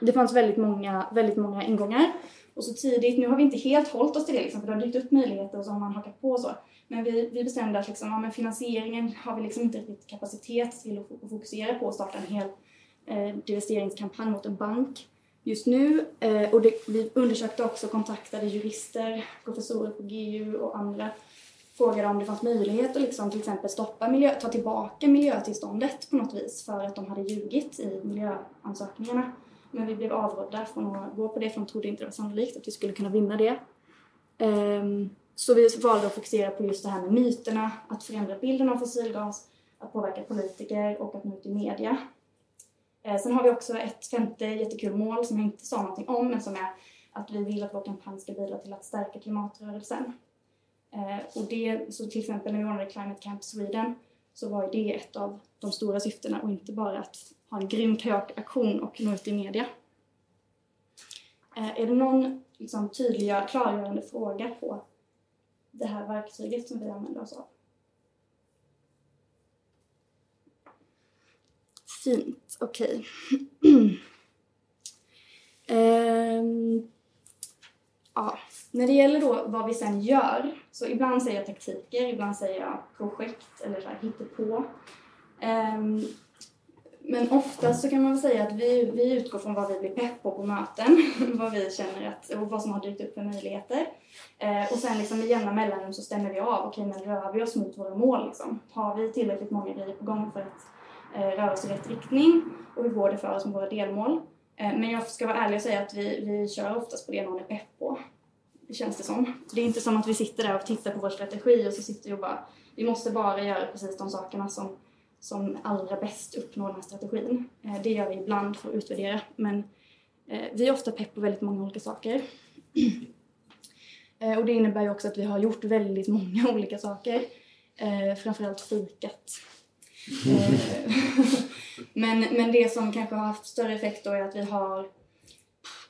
det fanns väldigt många, väldigt många ingångar. Och så tidigt, nu har vi inte helt hållit oss till det liksom, för det har dykt upp möjligheter och så har man hakat på och så. Men vi, vi bestämde att liksom, ja, men finansieringen har vi liksom inte riktigt kapacitet till att fokusera på och starta en hel eh, divesteringskampanj mot en bank just nu. Eh, och det, vi undersökte också, kontaktade jurister, professorer på GU och andra frågade om det fanns möjlighet att liksom till exempel stoppa miljö, ta tillbaka miljötillståndet på något vis för att de hade ljugit i miljöansökningarna. Men vi blev avrådda från att gå på det för de trodde inte det var sannolikt att vi skulle kunna vinna det. Ehm, så vi valde att fokusera på just det här med myterna, att förändra bilden av fossilgas, att påverka politiker och att nå ut i media. Ehm, sen har vi också ett femte jättekul mål som jag inte sa någonting om men som är att vi vill att vår kampanj ska bidra till att stärka klimatrörelsen. Ehm, och det, så till exempel när vi ordnade Climate Camp Sweden så var det ett av de stora syftena och inte bara att ha en grym kajakaktion och nå ut i media. Eh, Är det någon liksom, tydliga, klargörande fråga på det här verktyget som vi använder oss av? Fint, okej. Ehm, ja, när det gäller då vad vi sen gör, så ibland säger jag taktiker, ibland säger jag projekt eller så här hittepå. Ehm, men oftast så kan man väl säga att vi, vi utgår från vad vi blir pepp på på möten, vad vi känner att, och vad som har dykt upp för möjligheter. Eh, och sen liksom med jämna mellanrum så stämmer vi av, okej men rör vi oss mot våra mål liksom? Har vi tillräckligt många grejer på gång för att eh, röra oss i rätt riktning? Och hur går det för oss med våra delmål? Eh, men jag ska vara ärlig och säga att vi, vi kör oftast på det någon är pepp på. Det känns det som. Det är inte som att vi sitter där och tittar på vår strategi och så sitter vi och bara, vi måste bara göra precis de sakerna som som allra bäst uppnår den här strategin. Eh, det gör vi ibland för att utvärdera, men eh, vi är ofta pepp på väldigt många olika saker. Eh, och det innebär ju också att vi har gjort väldigt många olika saker. Framförallt fikat. Men, men det som kanske har haft större effekt då är att vi har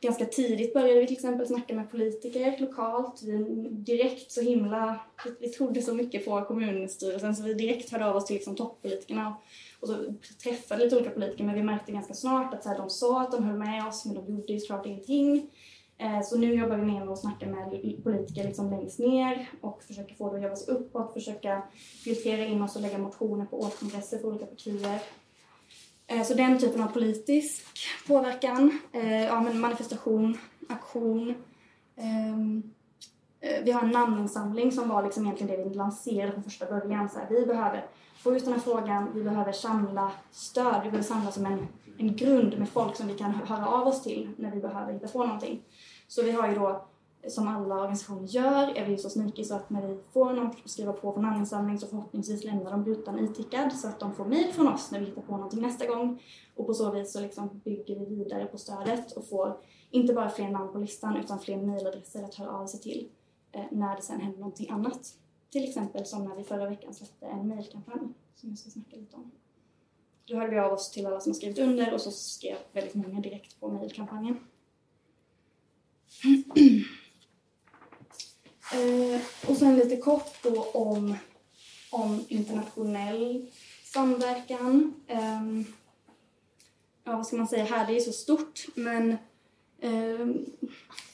Ganska tidigt började vi till exempel snacka med politiker lokalt. Vi direkt så himla... Vi trodde så mycket på kommunstyrelsen så vi direkt hörde av oss till liksom toppolitikerna och, och så träffade lite olika politiker men vi märkte ganska snart att så här, de sa att de höll med oss men de gjorde ju såklart ingenting. Eh, så nu jobbar vi mer med att snacka med politiker liksom längst ner och försöker få det att jobba sig uppåt, försöka filtrera in oss och lägga motioner på årskongresser för olika partier. Eh, så den typen av politisk påverkan, eh, ja, men manifestation, aktion. Ehm, eh, vi har en namninsamling som var liksom egentligen det vi lanserade från första början. Så här, vi behöver få ut den här frågan, vi behöver samla stöd, vi behöver samla som en, en grund med folk som vi kan höra av oss till när vi behöver hitta på någonting. Så vi har ju då, som alla organisationer gör, är vi så sneaky så att när vi får någon att skriva på för namninsamling så förhoppningsvis lämnar de rutan itickad så att de får mejl från oss när vi hittar på någonting nästa gång. Och på så vis så liksom bygger vi vidare på stödet och får inte bara fler namn på listan utan fler mejladresser att höra av sig till eh, när det sen händer någonting annat. Till exempel som när vi förra veckan släppte en mejlkampanj som jag ska snacka lite om. Då hörde vi av oss till alla som har skrivit under och så skrev väldigt många direkt på mejlkampanjen. Eh, och sen lite kort då om, om internationell samverkan. Eh, ja, vad ska man säga här? Det är så stort, men eh,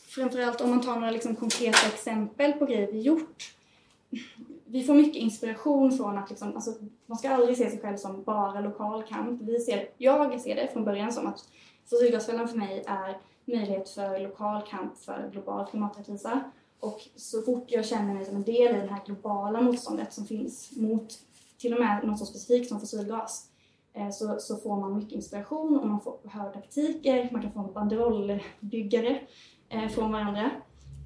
framförallt om man tar några liksom konkreta exempel på grejer vi gjort. Vi får mycket inspiration från att liksom, alltså, man ska aldrig se sig själv som bara lokal kamp. Vi ser, jag ser det från början som att fossilgasfällan för mig är möjlighet för lokal kamp för global klimaträttvisa. Och så fort jag känner mig som en del i det här globala motståndet som finns mot till och med något så specifikt som fossilgas eh, så, så får man mycket inspiration och man får höra taktiker, man kan få en banderollbyggare eh, från varandra.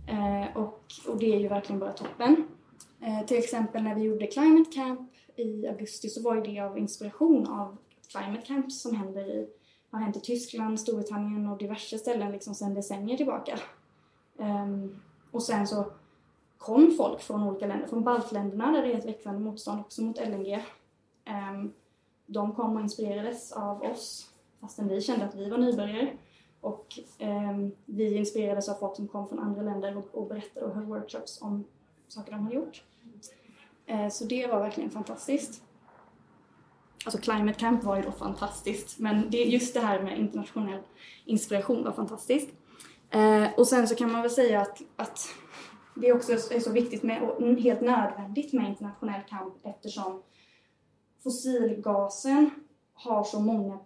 Eh, och, och det är ju verkligen bara toppen. Till exempel när vi gjorde Climate Camp i augusti så var ju det av inspiration av Climate Camps som händer i, har hänt i Tyskland, Storbritannien och diverse ställen liksom sedan decennier tillbaka. Ehm, och sen så kom folk från olika länder, från baltländerna där det är ett växande motstånd också mot LNG. Ehm, de kom och inspirerades av oss fastän vi kände att vi var nybörjare. Och ehm, vi inspirerades av folk som kom från andra länder och, och berättade och höll workshops om saker de har gjort. Ehm, så det var verkligen fantastiskt. alltså Climate Camp var ju då fantastiskt, men det, just det här med internationell inspiration var fantastiskt. Eh, och sen så kan man väl säga att, att det också är så viktigt med, och helt nödvändigt med internationell kamp eftersom fossilgasen har så många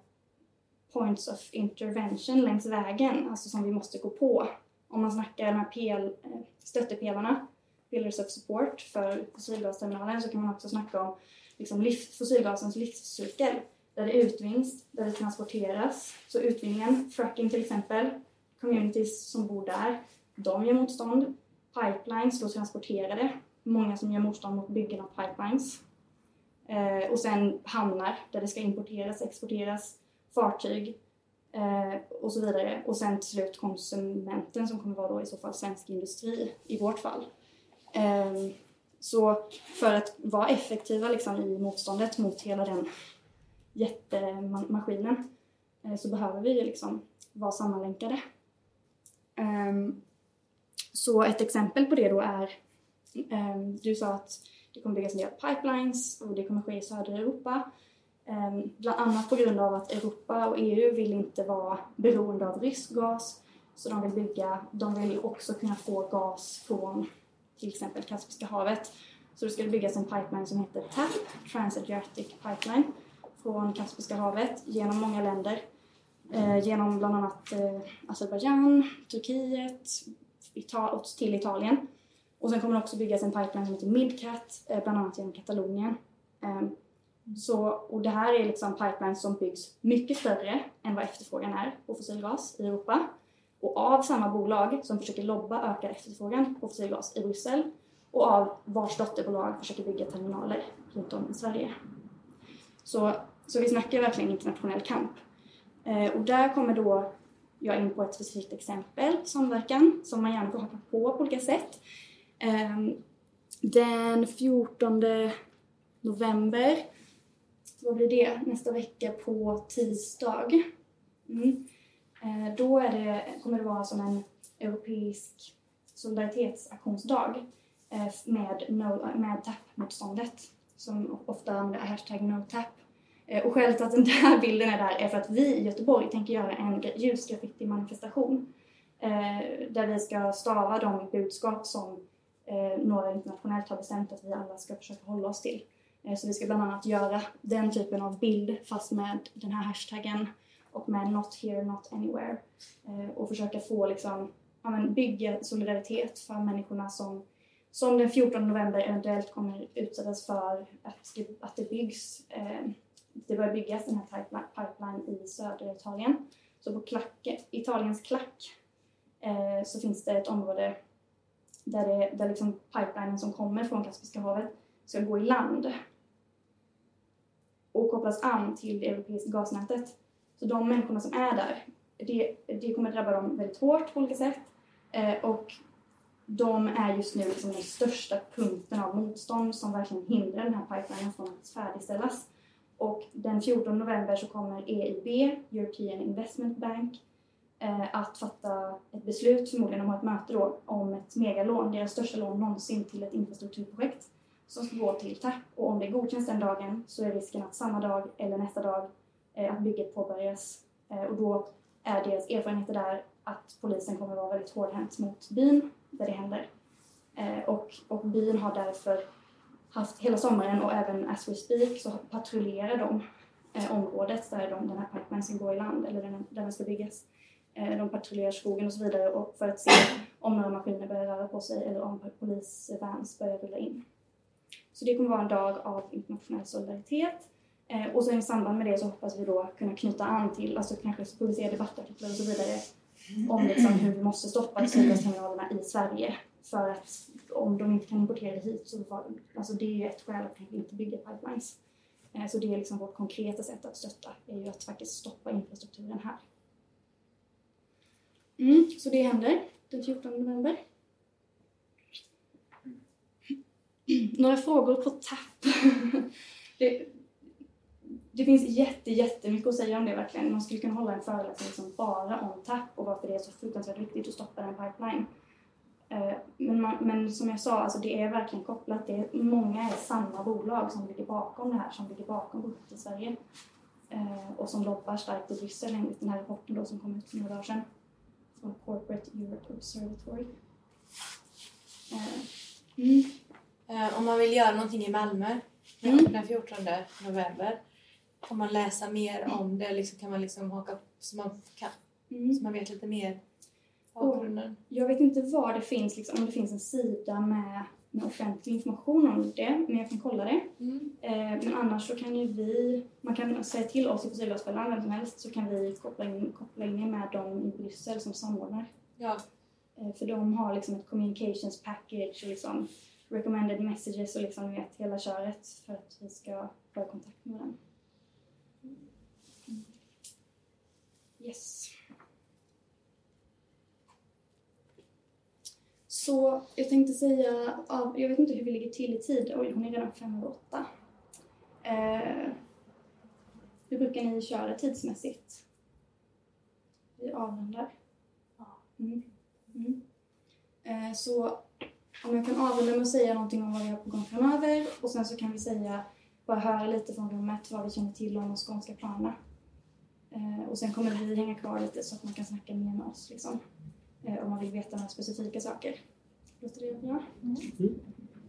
points of intervention längs vägen, alltså som vi måste gå på. Om man snackar de här PL, eh, stöttepelarna, pillars of support för fossilgasterminalen, så kan man också snacka om liksom livs, fossilgasens livscykel. Där det utvinns, där det transporteras. Så utvinningen, fracking till exempel, communities som bor där, de gör motstånd. Pipelines, då transporterade. Många som gör motstånd mot byggen av pipelines. Eh, och sen hamnar där det ska importeras, exporteras, fartyg eh, och så vidare. Och sen till slut konsumenten som kommer vara då i så fall svensk industri i vårt fall. Eh, så för att vara effektiva liksom, i motståndet mot hela den jättemaskinen eh, så behöver vi liksom vara sammanlänkade. Um, så ett exempel på det då är, um, du sa att det kommer byggas nya pipelines och det kommer ske i södra Europa. Um, bland annat på grund av att Europa och EU vill inte vara beroende av rysk gas. Så de vill bygga, de vill också kunna få gas från till exempel Kaspiska havet. Så det ska byggas en pipeline som heter TAP, Transadriatic Pipeline, från Kaspiska havet genom många länder. Eh, genom bland annat eh, Azerbajdzjan, Turkiet, Ital och till Italien. Och sen kommer det också byggas en pipeline som heter Midcat, eh, bland annat genom Katalonien. Eh, så, och det här är liksom pipelines som byggs mycket större än vad efterfrågan är på fossilgas i Europa. Och av samma bolag som försöker lobba öka efterfrågan på fossilgas i Bryssel och av vars dotterbolag försöker bygga terminaler runt om i Sverige. Så, så vi snackar verkligen internationell kamp. Eh, och där kommer då jag in på ett specifikt exempel samverkan som man gärna får haka på på olika sätt. Eh, den 14 november, vad blir det, nästa vecka på tisdag. Mm. Eh, då är det, kommer det vara som en europeisk solidaritetsaktionsdag eh, med, no, med TAP-motståndet som ofta använder hashtag NoTap. Eh, och skälet till att den där bilden är där är för att vi i Göteborg tänker göra en ljusgraffiti-manifestation eh, där vi ska stava de budskap som eh, några internationellt har bestämt att vi alla ska försöka hålla oss till. Så vi ska bland annat göra den typen av bild fast med den här hashtaggen och med Not here, not anywhere. Och försöka få liksom, ja, men bygga solidaritet för människorna som som den 14 november eventuellt kommer utsättas för att det, att det byggs, eh, det börjar byggas den här pipeline i södra Italien. Så på klack, Italiens klack eh, så finns det ett område där, det, där liksom pipelinen som kommer från Kaspiska havet ska gå i land och kopplas an till det europeiska gasnätet. Så de människorna som är där, det, det kommer drabba dem väldigt hårt på olika sätt eh, och de är just nu liksom den största punkten av motstånd som verkligen hindrar den här pipelinen från att färdigställas. Och den 14 november så kommer EIB, European Investment Bank, eh, att fatta ett beslut, förmodligen om ett möte då, om ett megalån, deras största lån någonsin till ett infrastrukturprojekt som ska gå till TAP. Och om det godkänns den dagen så är risken att samma dag eller nästa dag eh, att bygget påbörjas. Eh, och då är deras erfarenheter där att polisen kommer vara väldigt hårdhänt mot byn där det händer. Och, och byn har därför haft hela sommaren och även as we speak så patrullerar de eh, området där de, den här pipeline går i land eller den, där den ska byggas. Eh, de patrullerar skogen och så vidare och för att se om några maskiner börjar röra på sig eller om polisvans börjar rulla in. Så det kommer vara en dag av internationell solidaritet. Eh, och sen i samband med det så hoppas vi då kunna knyta an till, alltså kanske publicera debattartiklar och så vidare om liksom hur vi måste stoppa cykelterminalerna i Sverige. För att om de inte kan importera det hit så var, alltså det är ju ett skäl att inte bygga pipelines. Eh, så det är liksom vårt konkreta sätt att stötta, är ju att faktiskt stoppa infrastrukturen här. Mm, så det händer den 14 november. Några frågor på tapp? det, det finns jätte, jättemycket att säga om det verkligen. Man skulle kunna hålla en föreläsning som bara om TAP och varför det är så fruktansvärt viktigt att stoppa den pipeline. Eh, Men, man, men som jag sa, alltså det är verkligen kopplat. Det är, många är samma bolag som ligger bakom det här, som ligger bakom projektet i Sverige. Eh, och som lobbar starkt i Bryssel enligt den här rapporten då som kom ut för några dagar sedan. Från Corporate Europe Observatory. Eh, mm. Om man vill göra någonting i Malmö Mm. den 14 november, kan man läsa mer om det? Liksom, kan man liksom haka så man, kan, Mm. så man vet lite mer bakgrunden? Jag vet inte var det finns, liksom, om det finns en sida med, med offentlig information om det, men jag kan kolla det. Mm. Eh, men annars så kan ju vi, man kan säga till oss i Fossilgasfällan, vem som helst, så kan vi koppla in, koppla in med dem i Bryssel som samordnar. Ja. Eh, för de har liksom ett communications package och liksom recommended messages och liksom vet hela köret för att vi ska vara i kontakt med den. Mm. Yes. Så jag tänkte säga, ja, jag vet inte hur vi ligger till i tid. Oj, hon är redan fem över åtta. Eh, hur brukar ni köra tidsmässigt? Vi avrundar. Mm. Mm. Eh, så om jag kan avrunda med att säga någonting om vad vi har på gång framöver och sen så kan vi säga, bara höra lite från rummet vad vi känner till om de skånska planerna. Eh, och sen kommer vi hänga kvar lite så att man kan snacka mer med oss liksom. Eh, om man vill veta några specifika saker. Låter det bra? Mm.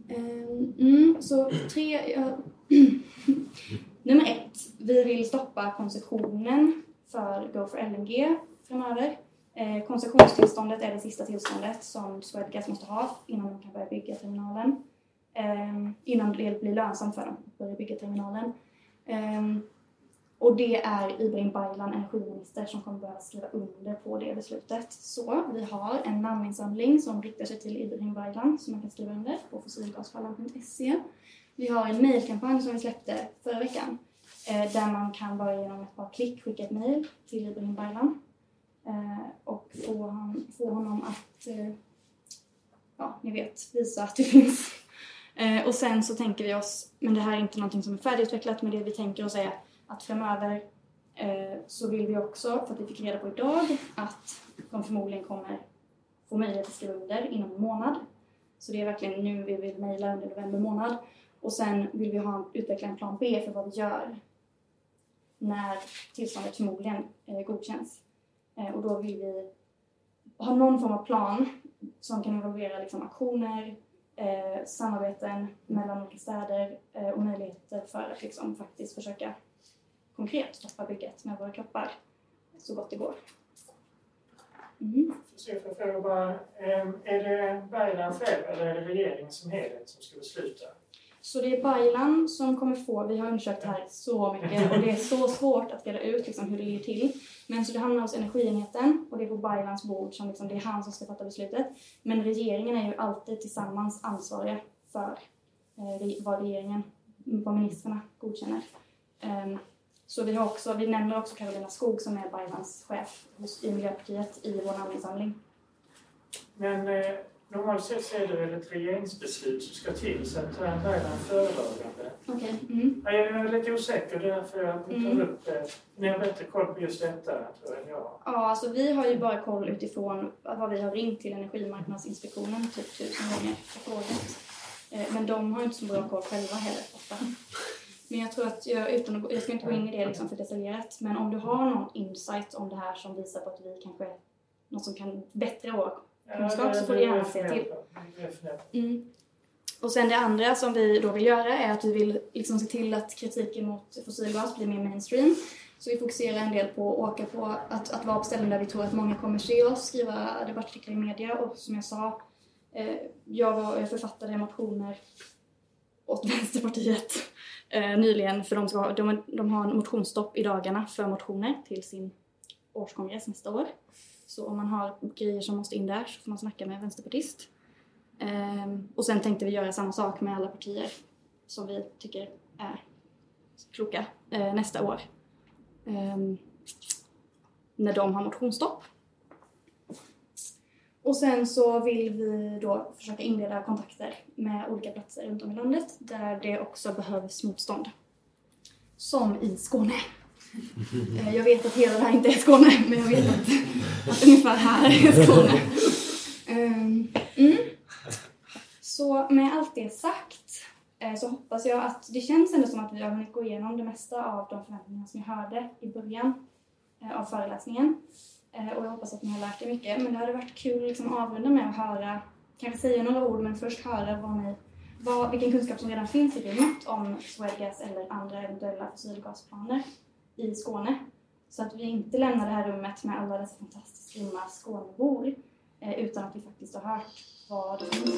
Mm. mm, så tre... Ja. Nummer ett. Vi vill stoppa koncessionen för Go for LNG framöver. Eh, koncessionstillståndet är det sista tillståndet som Swedgas måste ha innan de kan börja bygga terminalen. Eh, innan det blir lönsamt för dem att börja bygga terminalen. Eh, och det är Ibrahim Baylan, energiminister, som kommer behöva skriva under på det beslutet. Så vi har en namninsamling som riktar sig till Ibrahim Baylan som man kan skriva under på fossilgasfallan.se. Vi har en mejlkampanj som vi släppte förra veckan eh, där man kan bara genom ett par klick skicka ett mejl till Ibrahim Baylan eh, och få, han, få honom att, eh, ja, ni vet, visa att det finns. Och sen så tänker vi oss, men det här är inte någonting som är färdigutvecklat, men det vi tänker oss är att framöver eh, så vill vi också, för att vi fick reda på idag, att de förmodligen kommer få möjlighet att skriva under inom en månad. Så det är verkligen nu vi vill mejla under november månad. Och sen vill vi ha, utveckla en plan B för vad vi gör när tillståndet förmodligen eh, godkänns. Eh, och då vill vi ha någon form av plan som kan involvera liksom, aktioner, eh, samarbeten mellan olika städer eh, och möjligheter för att liksom, faktiskt försöka konkret stoppa bygget med våra kroppar så gott det går. Mm. Får bara, ehm, är det Baylan själv eller är det regeringen som helhet som ska besluta? Så det är Baylan som kommer få, vi har undersökt det här så mycket och det är så svårt att reda ut liksom, hur det ligger till. Men så det hamnar hos energienheten och det är på Baylans bord som liksom, det är han som ska fatta beslutet. Men regeringen är ju alltid tillsammans ansvariga för eh, vad regeringen, vad ministrarna godkänner. Ehm, så vi har också, vi nämner också Karolina Skog som är Baylans chef hos, i Miljöpartiet i vår namninsamling. Men eh, normalt sett så är det väl ett regeringsbeslut som ska till så att här Baylan föredragande. Okej. Mm. Ja, Jag är lite osäker, det är därför jag tar Mm. upp det. Ni har bättre koll på just detta tror jag än jag. Ja, alltså vi har ju bara koll utifrån vad vi har ringt till Energimarknadsinspektionen typ tusen gånger och frågat. Eh, Men de har inte så bra koll själva heller ofta. Men jag tror att, jag, utan att, jag ska inte gå in i det liksom för detaljerat, men om du har någon insight om det här som visar på att vi kanske, något som kan bättre vår Kunskap så får du gärna säga till. Mm. Och sen det andra som vi då vill göra är att vi vill liksom se till att kritiken mot fossilgas blir mer mainstream. Så vi fokuserar en del på att åka på att, att vara på ställen där vi tror att många kommer se oss, skriva debattartiklar i media och som jag sa, eh, jag, var, jag författade motioner åt Vänsterpartiet eh, nyligen för de, ska, de, de har en motionsstopp i dagarna för motioner till sin årskongress nästa år. Så om man har grejer som måste in där så får man snacka med en vänsterpartist. Eh, och sen tänkte vi göra samma sak med alla partier som vi tycker är kloka eh, nästa år. Ehm, när de har motionsstopp. Och sen så vill vi då försöka inleda kontakter med olika platser runt om i landet där det också behövs motstånd. Som i Skåne. Eh, Jag vet att hela det här inte är Skåne, men jag vet att, att ungefär här är Skåne. Ehm, mm. sagt eh, så hoppas jag att det känns ändå som att vi har hunnit gå igenom det mesta av de förväntningar som jag hörde i början eh, av föreläsningen. Eh, och jag hoppas att ni har lärt er mycket. Men det hade varit kul att liksom avrunda med att höra, kanske säga några ord men först höra vad ni, vad, vilken kunskap som redan finns i rummet om Swedgas eller andra eventuella fossilgasplaner i Skåne. Så att vi inte lämnar det här rummet med alla dessa fantastiskt grymma Skånebor eh, utan att vi faktiskt har hört vad det finns.